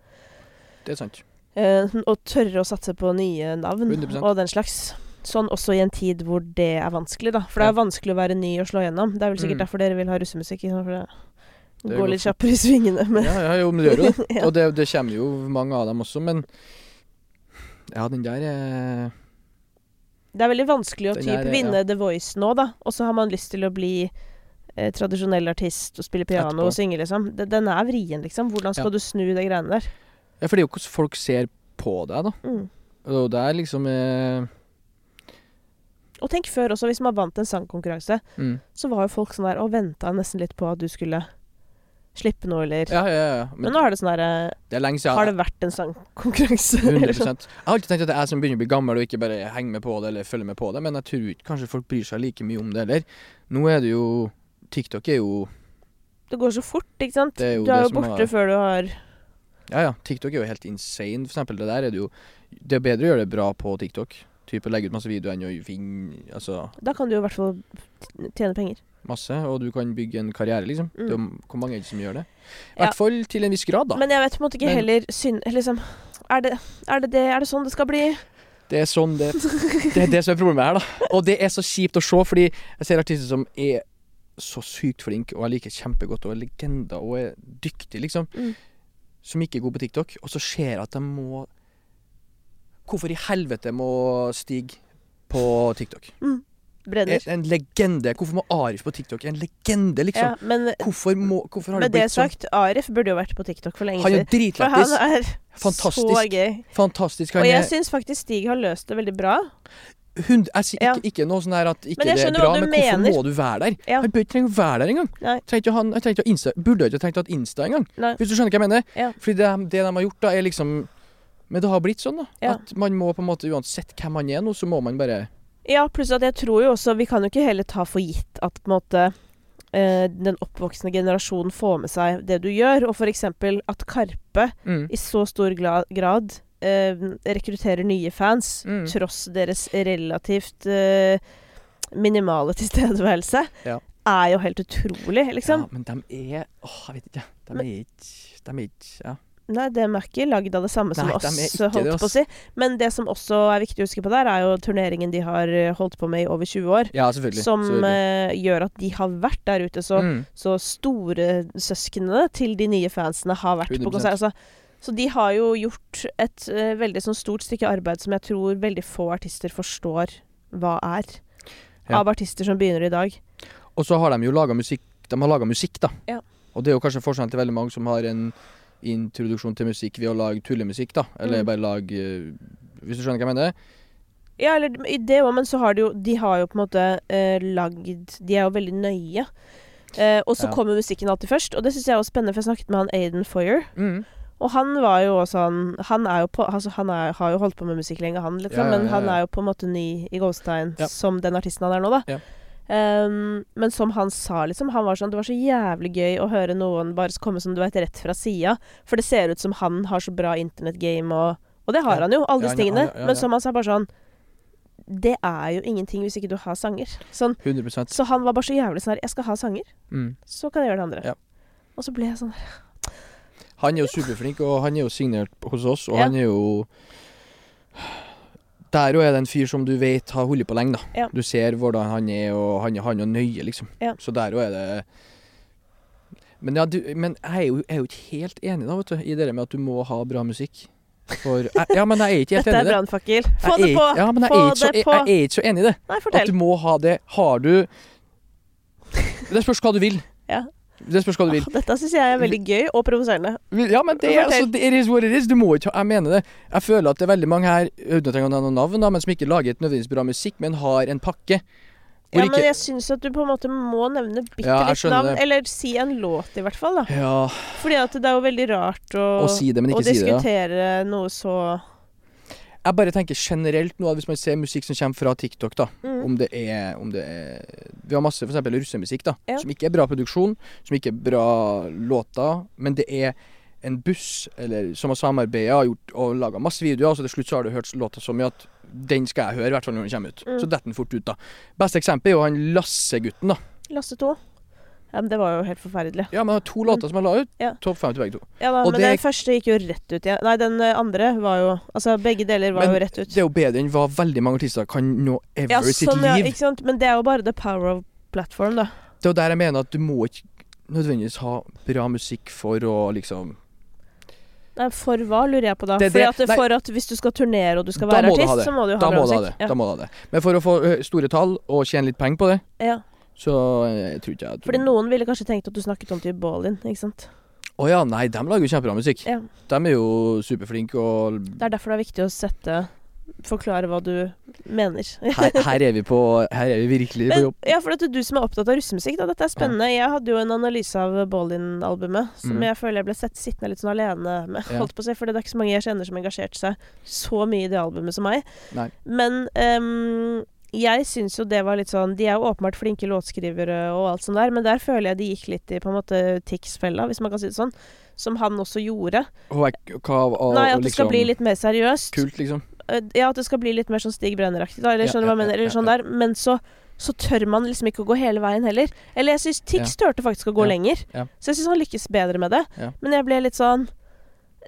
Det er sant. Eh, og tørre å satse på nye navn 100%. og den slags. Sånn også i en tid hvor det er vanskelig, da. For det er vanskelig å være ny og slå gjennom. Det er vel sikkert Mm. derfor dere vil ha russemusikk. For det går går litt kjappere i svingene. Men, Ja, ja, jo, men det gjør jo det. Og det, det kommer jo mange av dem også, men Ja, den der er det er veldig vanskelig å Den typ vinne ja. The Voice nå, da. Og så har man lyst til å bli eh, tradisjonell artist og spille piano Etterpå. og synge, liksom. Den er vrien, liksom. Hvordan skal Ja. du snu de greiene der? Ja, for det er jo hvordan folk ser på deg, da. Mm. Og det er liksom eh, Og tenk før også, hvis man vant en sangkonkurranse, mm. så var jo folk sånn der og venta nesten litt på at du skulle slippe noe, eller Ja, ja, ja. Men nå er det sånn der det lenge siden. Har det vært en sangkonkurranse? 100 eller sånn? Jeg har alltid tenkt at det er jeg som begynner å bli gammel og ikke bare henger med på det eller følger med på det, men jeg tror ikke kanskje folk bryr seg like mye om det heller. Nå er det jo TikTok er jo Det går så fort, ikke sant? Er du er jo borte har- før du har Ja ja, TikTok er jo helt insane, for eksempel. Det der er det jo Det er bedre å gjøre det bra på TikTok. Type legge ut masse videoer enn å finne Altså Da kan du jo i hvert fall tjene penger. Masse, og du kan bygge en karriere, liksom. Det er hvor mange er det som gjør det? I hvert fall til en viss grad, da. Men jeg vet på en måte ikke Men- heller synd Liksom er det, er det det Er det sånn det skal bli? Det er sånn det Det er det som er problemet her, da. Og det er så kjipt å se, fordi jeg ser artister som er så sykt flinke, og jeg liker kjempegodt, og er legender, og er dyktig, liksom. Mm. Som ikke er god på TikTok. Og så ser jeg at de må Hvorfor i helvete må Stig på TikTok? Brenner. En, en legende. Hvorfor må Arif på TikTok? En legende, Ja, liksom. men Hvorfor, må, hvorfor har det det blitt sånn? sagt, Arif burde jo vært på TikTok for lenge Han er siden. For han er Fantastisk. så gøy. Fantastisk. Og jeg er syns faktisk Stig har løst det veldig bra. hund, Jeg sier Ja. ikke, ikke noe sånn her at ikke det er bra, men hvorfor mener. må du være der? Ja. Han bør ikke trenge å være der engang. Burde ikke trengt å ha Insta engang. Hvis du skjønner hva jeg mener? Ja. Fordi det, det de har gjort, da, er liksom Men det har blitt sånn, da. Ja. At man må på en måte, uansett hvem man er nå, så må man bare Ja, pluss at jeg tror jo også Vi kan jo ikke heller ta for gitt at på en måte eh, den oppvoksende generasjonen får med seg det du gjør, og f.eks. at Karpe mm. i så stor grad eh, rekrutterer nye fans, Mm. tross deres relativt eh, minimale tilstedeværelse, Ja. er jo helt utrolig, liksom. Ja, men de er Åh, jeg vet ikke. De er ikke De er ikke Ja. Nei, det er ikke lagd av det samme som Nei, oss, holdt på å si. Men det som også er viktig å huske på der, er jo turneringen de har eh, holdt på med i over 20 år. ja selvfølgelig. Som selvfølgelig. Uh, gjør at de har vært der ute. Så, mm. så storesøsknene til de nye fansene har vært på 100%. konsert. Altså, så de har jo gjort et uh, veldig sånn stort stykke arbeid som jeg tror veldig få artister forstår hva er. Ja. Av artister som begynner i dag. Og så har de jo laga musikk De har laga musikk, da. Ja. Og det er jo kanskje forskjellen til veldig mange som har en introduksjon til musikk ved å lage tullemusikk, da. Eller Mm. bare lage eh, Hvis du skjønner hva jeg mener? Ja, eller i det òg, men så har de jo De har jo på en måte eh, lagd De er jo veldig nøye. Eh, og så Ja. kommer musikken alltid først, og det syns jeg er spennende, for jeg snakket med han Aiden Foyer. Mm. Og han var jo også han Han er jo på Altså, han er, har jo holdt på med musikk lenge, han, liksom, Ja, ja, men ja, han er jo på en måte ny i Ghostein Ja. som den artisten han er nå, da. Ehm, men som han sa, liksom, han var sånn Det var så jævlig gøy å høre noen bare komme som du vet, rett fra sida. For det ser ut som han har så bra internettgame, og, og det har Ja. han jo, alle disse ja, tingene. ja. Men som han sa, bare sånn Det er jo ingenting hvis ikke du har sanger. Sånn, 100 så han var bare så jævlig sånn her Jeg skal ha sanger, mm. så kan jeg gjøre det andre. Ja. Og så ble jeg sånn Han er jo superflink, og han er jo signert hos oss, og han er jo Der òg er det en fyr som du vet har holdt på lenge, da. Ja. Du ser hvordan han er, og han, han er nøye, liksom. Ja. Så der òg er det Men, ja, du, men jeg er, jo, jeg er jo ikke helt enig da, vet du, i det med at du må ha bra musikk. For jeg, Ja, men jeg er ikke helt enig er i det. brannfakkel. Få det er på! Ja, men jeg Få er, ikke så, jeg, jeg er ikke så enig i det. Nei, At du må ha det. Har du Det spørs hva du vil. Ja. Det spørs hva du vil. Åh, Dette syns jeg er veldig gøy og provoserende. Ja, men det er altså, det it is what it is. Du må ikke Jeg mener det. Jeg føler at det er veldig mange her, uten å trenge å nevne navn, da, men som ikke lager et nødvendigvis bra musikk, men har en pakke. Ja, men jeg syns at du på en måte må nevne bitte Ja, litt navn. det. Eller si en låt, i hvert fall. da Ja, Fordi at det er jo veldig rart å, å si det, men å ikke det. Ja. diskutere noe så Jeg bare tenker generelt nå, at hvis man ser musikk som kommer fra TikTok, da, mm. om det er, om det er Vi har masse f.eks. russemusikk, da, Ja. som ikke er bra produksjon, som ikke er bra låter, men det er en buss eller, som har samarbeida og, laga masse videoer, så til slutt så har du hørt låta så mye at den skal jeg høre, i hvert fall når den kommer ut. Mm. Så detter den fort ut, da. Beste eksempel er jo han Lasse-gutten, da. Lasse 2. Ja, men det var jo helt forferdelig. Ja, men det har to låter som han la ut. Ja. Topp fem til begge to. Ja da, Og Men det- den første gikk jo rett ut Ja. Nei, den eh, andre var jo Altså, begge deler var Men jo rett ut. Det er jo bedre enn hva veldig mange artister kan nå ever Ja, i sitt sånn, ja, ikke sant? Men det er jo bare the power of platform, da. Det er jo der jeg mener at du må ikke nødvendigvis ha bra musikk for å liksom Nei, for hva, lurer jeg på da? Det det- at for at hvis du skal turnere og du skal være artist, så må du ha Da bra musikk. det. Da må du ha det. Men for å få store tall og tjene litt penger på det, Ja. Ja. så jeg tror ikke jeg Fordi noen ville kanskje tenkt at du snakket om til Ballin, ikke sant. Å ja, nei, de lager jo kjempebra musikk. Ja. De er jo superflinke og Det er derfor det er viktig å sette Forklare hva du mener. her, her er vi på Her er vi virkelig på Men, jobb. ja, for det er du som er opptatt av russemusikk, da. Dette er spennende. Jeg hadde jo en analyse av Ballin-albumet som Mm. jeg føler jeg ble sett sittende litt sånn alene med. Ja. Holdt på å si, For det er ikke så mange jeg kjenner som engasjerte seg så mye i det albumet som meg. Nei. Men ehm, jeg syns jo det var litt sånn De er jo åpenbart flinke låtskrivere og alt sånt der, men der føler jeg de gikk litt i på en måte Tix-fella, hvis man kan si det sånn. Som han også gjorde. Og jeg- hva, og, Nei, at det skal liksom, bli litt mer seriøst. kult, liksom. Eh, Ja, at det skal bli litt mer sånn Stig Brenner-aktig, da. Eller skjønner du ja, hva jeg mener? ja, Eller ja, sånn der. Men så, så tør man liksom ikke å gå hele veien heller. Eller jeg syns Tix turte faktisk å gå Ja, lenger. ja. Så jeg syns han lykkes bedre med det. Ja. Men jeg ble litt sånn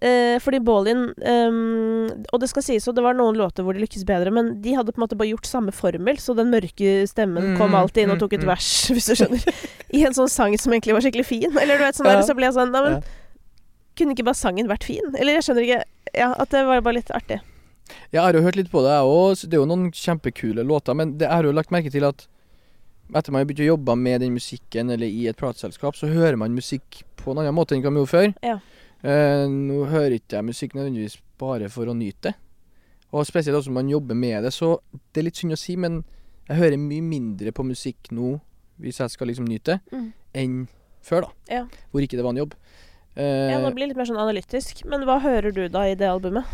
eh, fordi Ballin um, Og det skal sies, og det var noen låter hvor de lykkes bedre, men de hadde på en måte bare gjort samme formel, så den mørke stemmen Mm, kom alltid inn og mm, tok et mm. vers, hvis du skjønner. I en sånn sang som egentlig var skikkelig fin. Eller du vet, sånn der, Ja. så ble jeg sånn Nei, men Ja. kunne ikke bare sangen vært fin? Eller jeg skjønner ikke Ja, at det var bare litt artig. Jeg har jo hørt litt på det, jeg òg. Det er jo noen kjempekule låter. Men det jeg har jo lagt merke til at etter man har begynt å jobbe med den musikken, eller i et plateselskap, så hører man musikk på en annen måte enn man gjorde før. Ja. Eh, nå hører ikke jeg musikk nødvendigvis bare for å nyte det. Og spesielt også når man jobber med det, så det er litt synd å si, men jeg hører mye mindre på musikk nå, hvis jeg skal liksom nyte det, Mm. enn før, da. Ja. Hvor ikke det var en jobb. Eh, Ja, det blir litt mer sånn analytisk. Men hva hører du da i det albumet?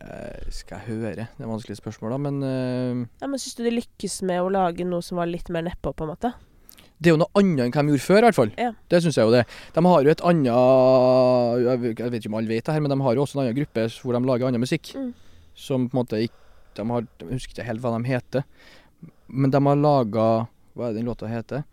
eh, skal jeg høre? Det er vanskelige vanskelig spørsmål, da, men uh, Ja, men Syns du de lykkes med å lage noe som var litt mer nedpå, på en måte? Det er jo noe annet enn hva de gjorde før, i hvert fall. Ja. Det syns jeg jo det. De har jo et annet Jeg vet ikke om alle vet det her, men de har jo også en annen gruppe hvor de lager annen musikk. Mm. Som på en måte ikke de har, de husker ikke helt hva de heter. Men de har laga Hva er det den låta heter?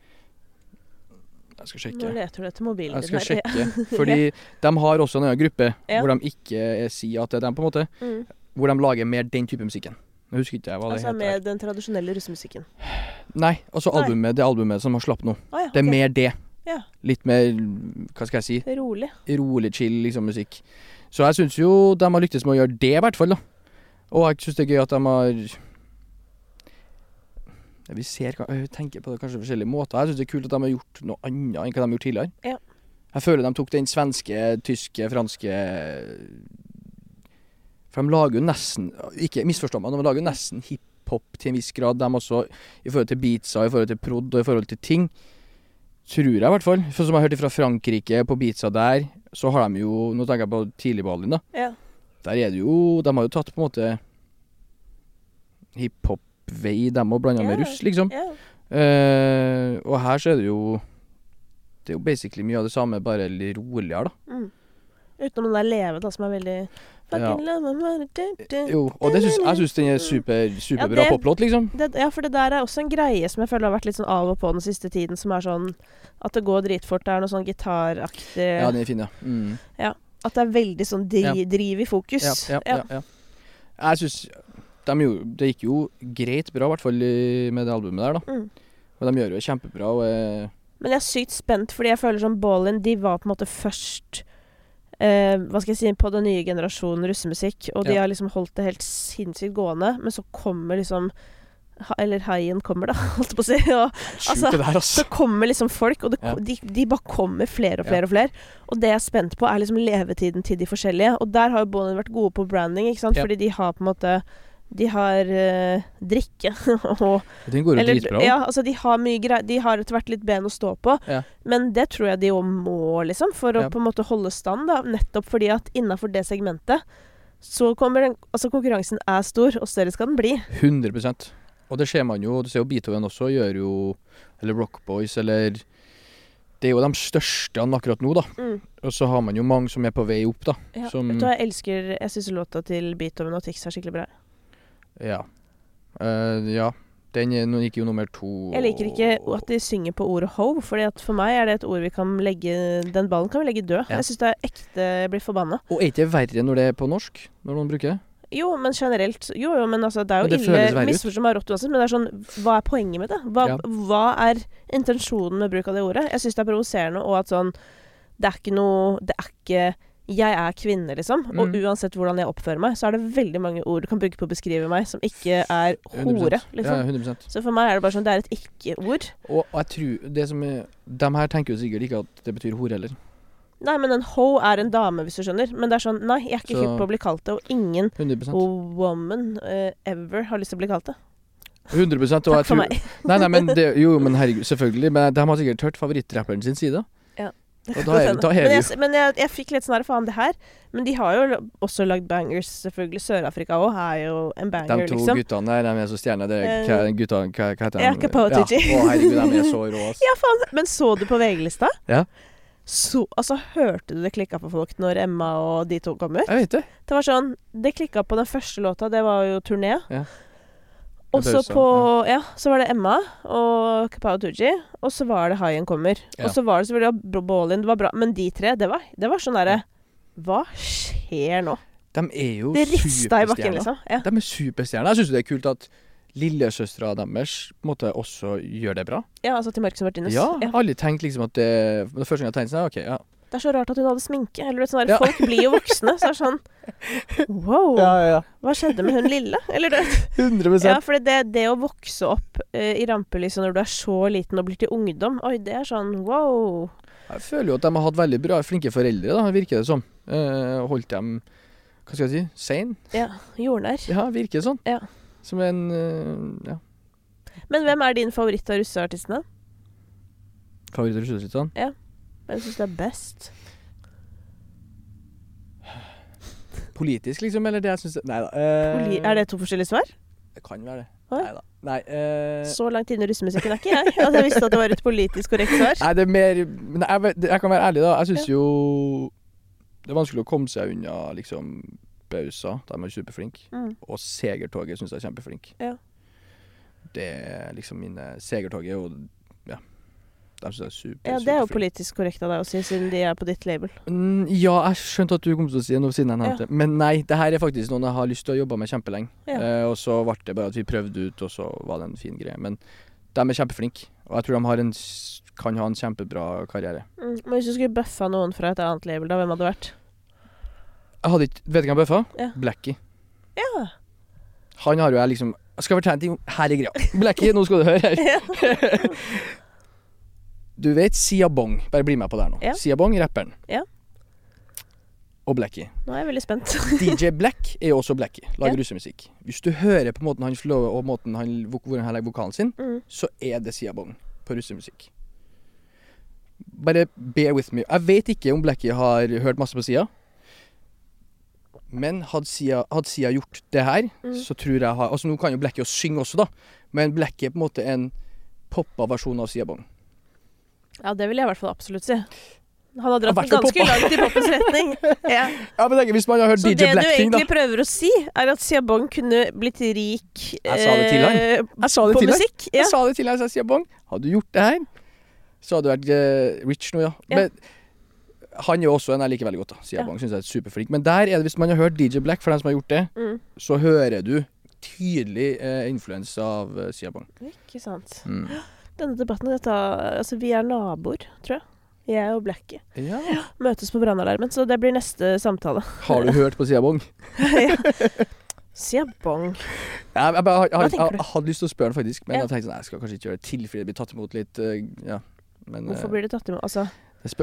Jeg skal sjekke. Nå leter du etter mobilen Jeg din. skal her. sjekke. Fordi de har også en annen gruppe Ja. hvor de ikke sier at det er dem, på en måte. Mm. Hvor de lager mer den type musikken. Jeg husker ikke hva det Altså heter. med den tradisjonelle russemusikken. Nei, altså Nei. albumet, det albumet som har slapp nå. Ah, ja, Det er mer det. Ja. Litt mer Hva skal jeg si? Rolig. rolig, chill liksom musikk. Så jeg syns jo de har lyktes med å gjøre det, i hvert fall. da Og jeg syns det er gøy at de har Vi ser tenker på det kanskje på forskjellige måter. Jeg syns det er kult at de har gjort noe annet enn hva de har gjort tidligere. Ja. Jeg føler de tok den svenske, tyske, franske For de lager jo nesten Ikke misforstå meg, de lager jo nesten hiphop til en viss grad, de også. I forhold til beatsa, i forhold til prod og i forhold til ting. Tror jeg, i hvert fall. For som jeg har hørt fra Frankrike, på beatsa der, så har de jo Nå tenker jeg på tidligballen, da. Ja. Der er det jo De har jo tatt på en måte hiphop-vei, dem og blanda med russ, liksom. ja. Uh, og her så er det jo Det er jo basically mye av det samme, bare litt roligere, da. Mm. Utenom den der Leve, da, som er veldig do. Jo, og det synes, jeg syns den er super, superbra ja, poplåt, liksom. det, ja, for det der er også en greie som jeg føler har vært litt sånn av og på den siste tiden, som er sånn at det går dritfort. Det er noe sånn gitaraktig Ja, den er fin, ja. Mm. At det er veldig sånn dri, Ja. driv i fokus. Ja, ja, ja, ja. Jeg syns de Det gikk jo greit bra, i hvert fall med det albumet der, da. Mm. Og de gjør jo kjempebra. Og eh. Men jeg er sykt spent, fordi jeg føler sånn Ballin De var på en måte først eh, Hva skal jeg si På den nye generasjonen russemusikk. Og de Ja. har liksom holdt det helt sinnssykt gående. Men så kommer liksom ha- Eller haien kommer, da, holdt jeg på å si. Og Altså, der, altså. så kommer liksom folk, og det, Ja. de, de bare kommer flere og Ja. flere og flere. Og det jeg er spent på, er liksom levetiden til de forskjellige. Og der har jo Ballin vært gode på branding, ikke sant. Ja. Fordi de har på en måte De har eh, drikke og Den går jo eller, dritbra. ja, altså de har mye greier De har etter hvert litt ben å stå på. Ja. Men det tror jeg de òg må, liksom, for å Ja. på en måte holde stand. da Nettopp fordi at innafor det segmentet så kommer den Altså konkurransen er stor, og større skal den bli. 100% Og det ser man jo. Du ser jo Beethoven også gjør jo Eller Rock Boys, eller Det er jo de største akkurat nå, da. Mm. Og så har man jo mange som er på vei opp, da. Ja. Som- Vet du hva, jeg elsker Jeg syns låta til Beethoven og Tix er skikkelig bra. Ja. Uh, ja. Den gikk jo nummer to. Jeg liker ikke at de synger på ordet ho, Fordi at for meg er det et ord vi kan legge Den ballen kan vi legge død. Ja. Jeg syns det er ekte Jeg blir forbanna. Og er ikke det verre når det er på norsk? Når noen bruker det? Jo, men generelt Jo, jo, men altså, det er jo det ille verre med rått uansett, men det er sånn Hva er poenget med det? Hva, Ja. hva er intensjonen med bruk av det ordet? Jeg syns det er provoserende, og at sånn Det er ikke noe Det er ikke jeg er kvinne, liksom. Og Mm. uansett hvordan jeg oppfører meg, så er det veldig mange ord du kan bruke på å beskrive meg som ikke er 100%. hore, Ja, liksom. 100 Så for meg er det bare sånn Det er et ikke-ord. Og jeg tror det som er De her tenker jo sikkert ikke at det betyr hore heller. Nei, men en ho er en dame, hvis du skjønner. Men det er sånn Nei, jeg er ikke hypp på å bli kalt det, og ingen 100 woman uh, ever har lyst til å bli kalt det. 100 og jeg Takk for tror, meg. Nei, nei, men det, Jo, men herregud, selvfølgelig. Men de har sikkert hørt favorittrapperen sin side. Da er- da er men jeg, men jeg, jeg fikk litt sånn her faen, det her Men de har jo også lagd bangers, selvfølgelig. Sør-Afrika òg er jo en banger, liksom. De to liksom. guttene der, de er så stjerner. Det er Eh, hva, gutta, hva, hva heter de? Ja. Tiji. Å, herregud, de er så rå, ass. Ja, faen. Men så du på VG-lista? Ja. Så, altså, hørte du det klikka på folk når Emma og de to kom ut? Jeg vet det. Det var sånn Det klikka på den første låta, det var jo turné. Ja. Og så på Ja, så var det Emma og Kapao Tooji, og så var det Haien kommer. Ja. Og så var det selvfølgelig Ballin, det var bra. Men de tre, det var, det var sånn derre Hva skjer nå? De er jo Det rista i bakken, liksom. Ja. De er superstjerner. Jeg syns det er kult at lillesøstera deres på en måte også gjør det bra. ja, altså til Marcus Martinus. Ja, Ja. alle tenkte liksom at det det Første gang jeg tenkte sånn, OK, ja. Det er så rart at hun hadde sminke. Eller, sånn der, Ja. Folk blir jo voksne, så er det sånn Wow, ja. hva skjedde med hun lille? Eller det, 100 Ja, for det, det å vokse opp uh, i rampelyset når du er så liten og blir til ungdom, oi, det er sånn wow. Jeg føler jo at de har hatt veldig bra, flinke foreldre, da, virker det som. Uh, holdt dem Hva skal jeg si? Sane? Ja, jordnær. Ja, virker det sånn. Ja. Som en uh, ja, Men hvem er din favoritt av russeartistene? favoritt av russesystemet. Hvem syns du er best? Politisk, liksom, eller det jeg syns Nei da. eh, Poli er det to forskjellige svar? Det kan være det. Neida. Nei da. Nei, eh, Så langt inne i russemusikken er ikke jeg. At jeg visste at det var et politisk korrekt svar. nei, det er mer Men jeg, jeg kan være ærlig, da. Jeg syns jo det er vanskelig å komme seg unna liksom Bausa. De er superflinke. Mm. Og Segertoget syns jeg er kjempeflink. Ja. Det er liksom mine Segertoget og Ja. De syns jeg er super, Ja, det er jo politisk korrekt av deg å si, siden de er på ditt label. Mm, ja, jeg skjønte at du kom til å si noe siden jeg nevnte det. Men nei, det her er faktisk noen jeg har lyst til å jobbe med kjempelenge. Ja. Eh, og så ble det bare at vi prøvde ut, og så var det en fin greie. Men de er kjempeflinke, og jeg tror de har en, kan ha en kjempebra karriere. Mm. Men hvis du skulle bøffa noen fra et annet label, da, hvem hadde det vært? Jeg hadde ikke Vet du hvem jeg bøffa? Ja. Blackie. Ja. Han har jo jeg liksom jeg Skal fortelle en ting om Her er greia. Blackie, nå skal du høre her. du vet Sia Bong. Bare bli med på det her nå. Ja. Sia Bong, rapperen. Ja. Og Blackie. Nå er jeg veldig spent. DJ Black er jo også Blackie. Lager Ja. russemusikk. Hvis du hører på måten han flower og måten han, hvor han legger vokalen sin, Mm. så er det Sia Bong på russemusikk. Bare bear with me. Jeg vet ikke om Blackie har hørt masse på Sia. Men hadde Sia, hadde Sia gjort det her, Mm. så tror jeg har Altså Nå kan jo Blackie synge også, da. Men Blackie er på en måte en poppa versjon av Sia Bong. Ja, det vil jeg i hvert fall absolutt si. Han har Ja, dratt den ganske langt i poppens retning. Ja. Ja, men tenk, Hvis man har hørt Så DJ det du Black-ting, da. egentlig prøver å si, er at Siabong kunne blitt rik Jeg sa det til han. eh, Jeg sa det på til musikk. Ja. Jeg sa det til han, sa Siabong. Hadde du gjort det her, så hadde du vært eh, rich nå, ja. Ja. Men Han er jo også en jeg liker veldig godt. da Siabang synes jeg er superflink. Men der er det, hvis man har hørt DJ Black, for dem som har gjort det, Mm. så hører du tydelig eh, influens av Siabong. Ikke sant. Mm. Denne debatten dette, Altså, vi er naboer, tror jeg. Jeg og Blackie. Ja. Møtes på brannalarmen, så det blir neste samtale. Har du hørt på Siabong? ja. Siabong. Ja, jeg, bare- jeg, jeg, jeg, jeg hadde lyst til å spørre han faktisk, men jeg tenkte sånn, jeg skal kanskje ikke gjøre det til fordi det blir tatt imot litt eh, Ja. Men Hvorfor eh, blir det tatt imot? Altså,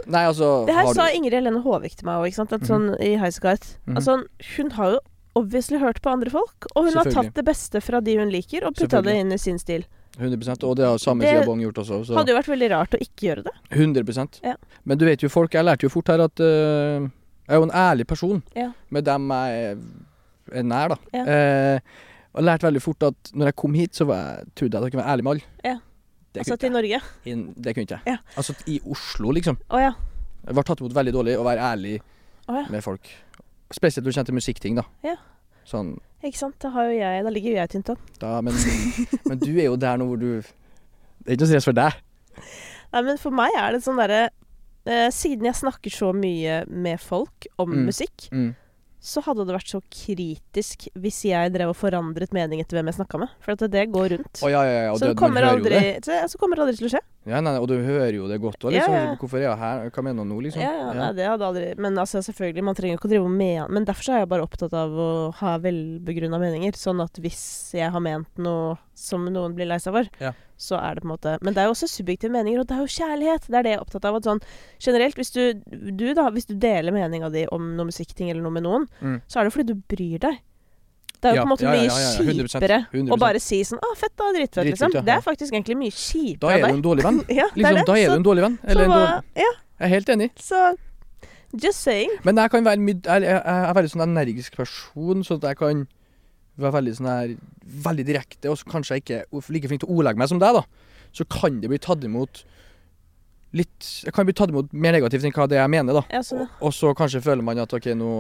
Nei, altså det her sa du, Ingrid Helene Håvik til meg òg, sånn, mm Mhm. sånn i Highasakite Mhm. Altså, hun har jo obviously hørt på andre folk, og hun har tatt det beste fra de hun liker, og putta det inn i sin stil. 100% Og det har samme Det Siabang gjort også. Så Hadde jo vært veldig rart å ikke gjøre det. 100 Ja. Men du vet jo folk Jeg lærte jo fort her at uh, jeg er jo en ærlig person Ja. med dem jeg er, nær, da. Ja. Eh, og lærte veldig fort at når jeg kom hit, så var jeg, trodde jeg at jeg kunne være ærlig med alle. Ja. Altså til Norge. I, Det kunne ikke jeg. Ja. Altså i Oslo, liksom. Å ja. Jeg var tatt imot veldig dårlig å være ærlig Å ja. med folk. Spesielt når det kommer til musikkting, da. Ja. Sånn, Ikke sant. Da, har jo jeg, da ligger jo jeg tynt an. da, men, men du er jo der nå hvor du Det er ikke noe stress for deg. Nei, men for meg er det sånn derre eh, Siden jeg snakker så mye med folk om Mm. musikk, Mm. så hadde det vært så kritisk hvis jeg drev og forandret mening etter hvem jeg snakka med. For at det går rundt. Å ja, ja, ja. Og så det, det kommer hører jo aldri, det. så, så kommer det aldri til å skje. Ja, nei, og du hører jo det godt òg, Ja, liksom. ja. Hvorfor er jeg her? Hva mener du nå, liksom? Ja, ja, nei, det hadde aldri Men altså, selvfølgelig, man trenger ikke å drive med Men derfor så er jeg bare opptatt av å ha velbegrunna meninger. Sånn at hvis jeg har ment noe som noen blir lei seg for, så er det på en måte Men det er jo også subjektive meninger, og det er jo kjærlighet. Det er det jeg er opptatt av. At sånn generelt, hvis du, du da, hvis du deler meninga di om noe musikkting eller noe med noen, Mm. så er det fordi du bryr deg. Det er jo på en måte mye ja, ja, 100%, kjipere 100%. å bare si sånn 'Å, fett, da. Dritfett', liksom. Det er faktisk egentlig mye kjipere Da er du en dårlig venn. Liksom. Da er du en dårlig venn. Eller en dårlig Ja, Jeg er helt enig. så Just saying. Men jeg kan være. Jeg, jeg, er veldig sånn energisk person, så jeg kan være veldig sånn her Veldig direkte, og så kanskje jeg ikke er like flink til å ordlegge meg som deg, da. Så kan det bli tatt imot litt Jeg kan bli tatt imot mer negativt enn hva det jeg mener, da. Ja, sånn, ja. Og så kanskje føler man at OK, nå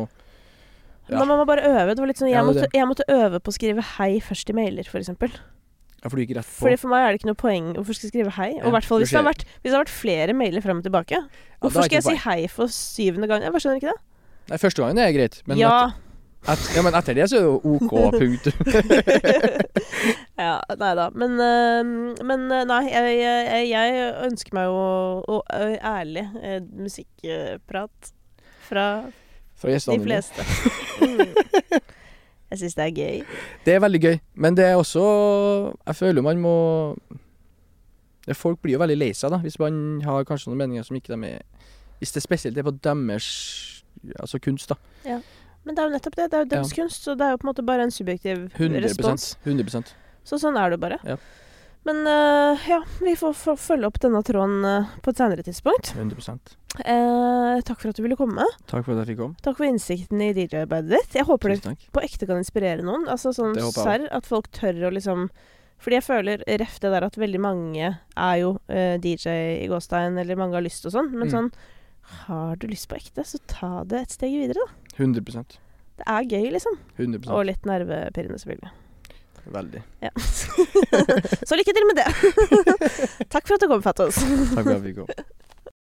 Ja. Man må bare øve. Det var litt sånn, jeg, Ja, måtte, jeg måtte øve på å skrive hei først i mailer, f.eks. For Jeg får ikke rett på. Fordi For meg er det ikke noe poeng hvorfor skal jeg skrive hei. Og Ja, hvert fall hvis hvis det har vært flere mailer frem og tilbake. Hvorfor skal jeg si hei for syvende gang? Jeg bare skjønner ikke det. Nei, første gangen er greit, men, ja. et, ja, men etter det så er det jo OK, punktum. ja, nei da. Men, men øh, nei, jeg, jeg, jeg ønsker meg jo øh, ærlig øh, musikkprat Fra de fleste. Jeg syns det er gøy. Det er veldig gøy, men det er også Jeg føler man må Folk blir jo veldig lei seg da hvis man har kanskje noen meninger som ikke de er Hvis det spesielt er på deres altså kunst, da. Men det er jo nettopp det. Det er jo deres kunst, så det er jo på en måte bare en subjektiv 100 respons. 100% Så sånn er det bare. Ja. Men øh, ja, vi får, følge opp denne tråden øh, på et senere tidspunkt. 100 Eh, takk for at du ville komme. Takk for at jeg fikk komme. Takk for innsikten i DJ-arbeidet ditt. Jeg håper det på ekte kan inspirere noen. Altså sånn serr, at folk tør å liksom Fordi jeg føler ref det der at veldig mange er jo eh, DJ i Gåstein, eller mange har lyst og sånn, men Mm. sånn Har du lyst på ekte, så ta det et steg videre, da. 100% Det er gøy, liksom. 100% Og litt nervepirrende, selvfølgelig. Veldig. Ja. så lykke til med det. Takk for at du kom, Fattos. Takk for at vi komme.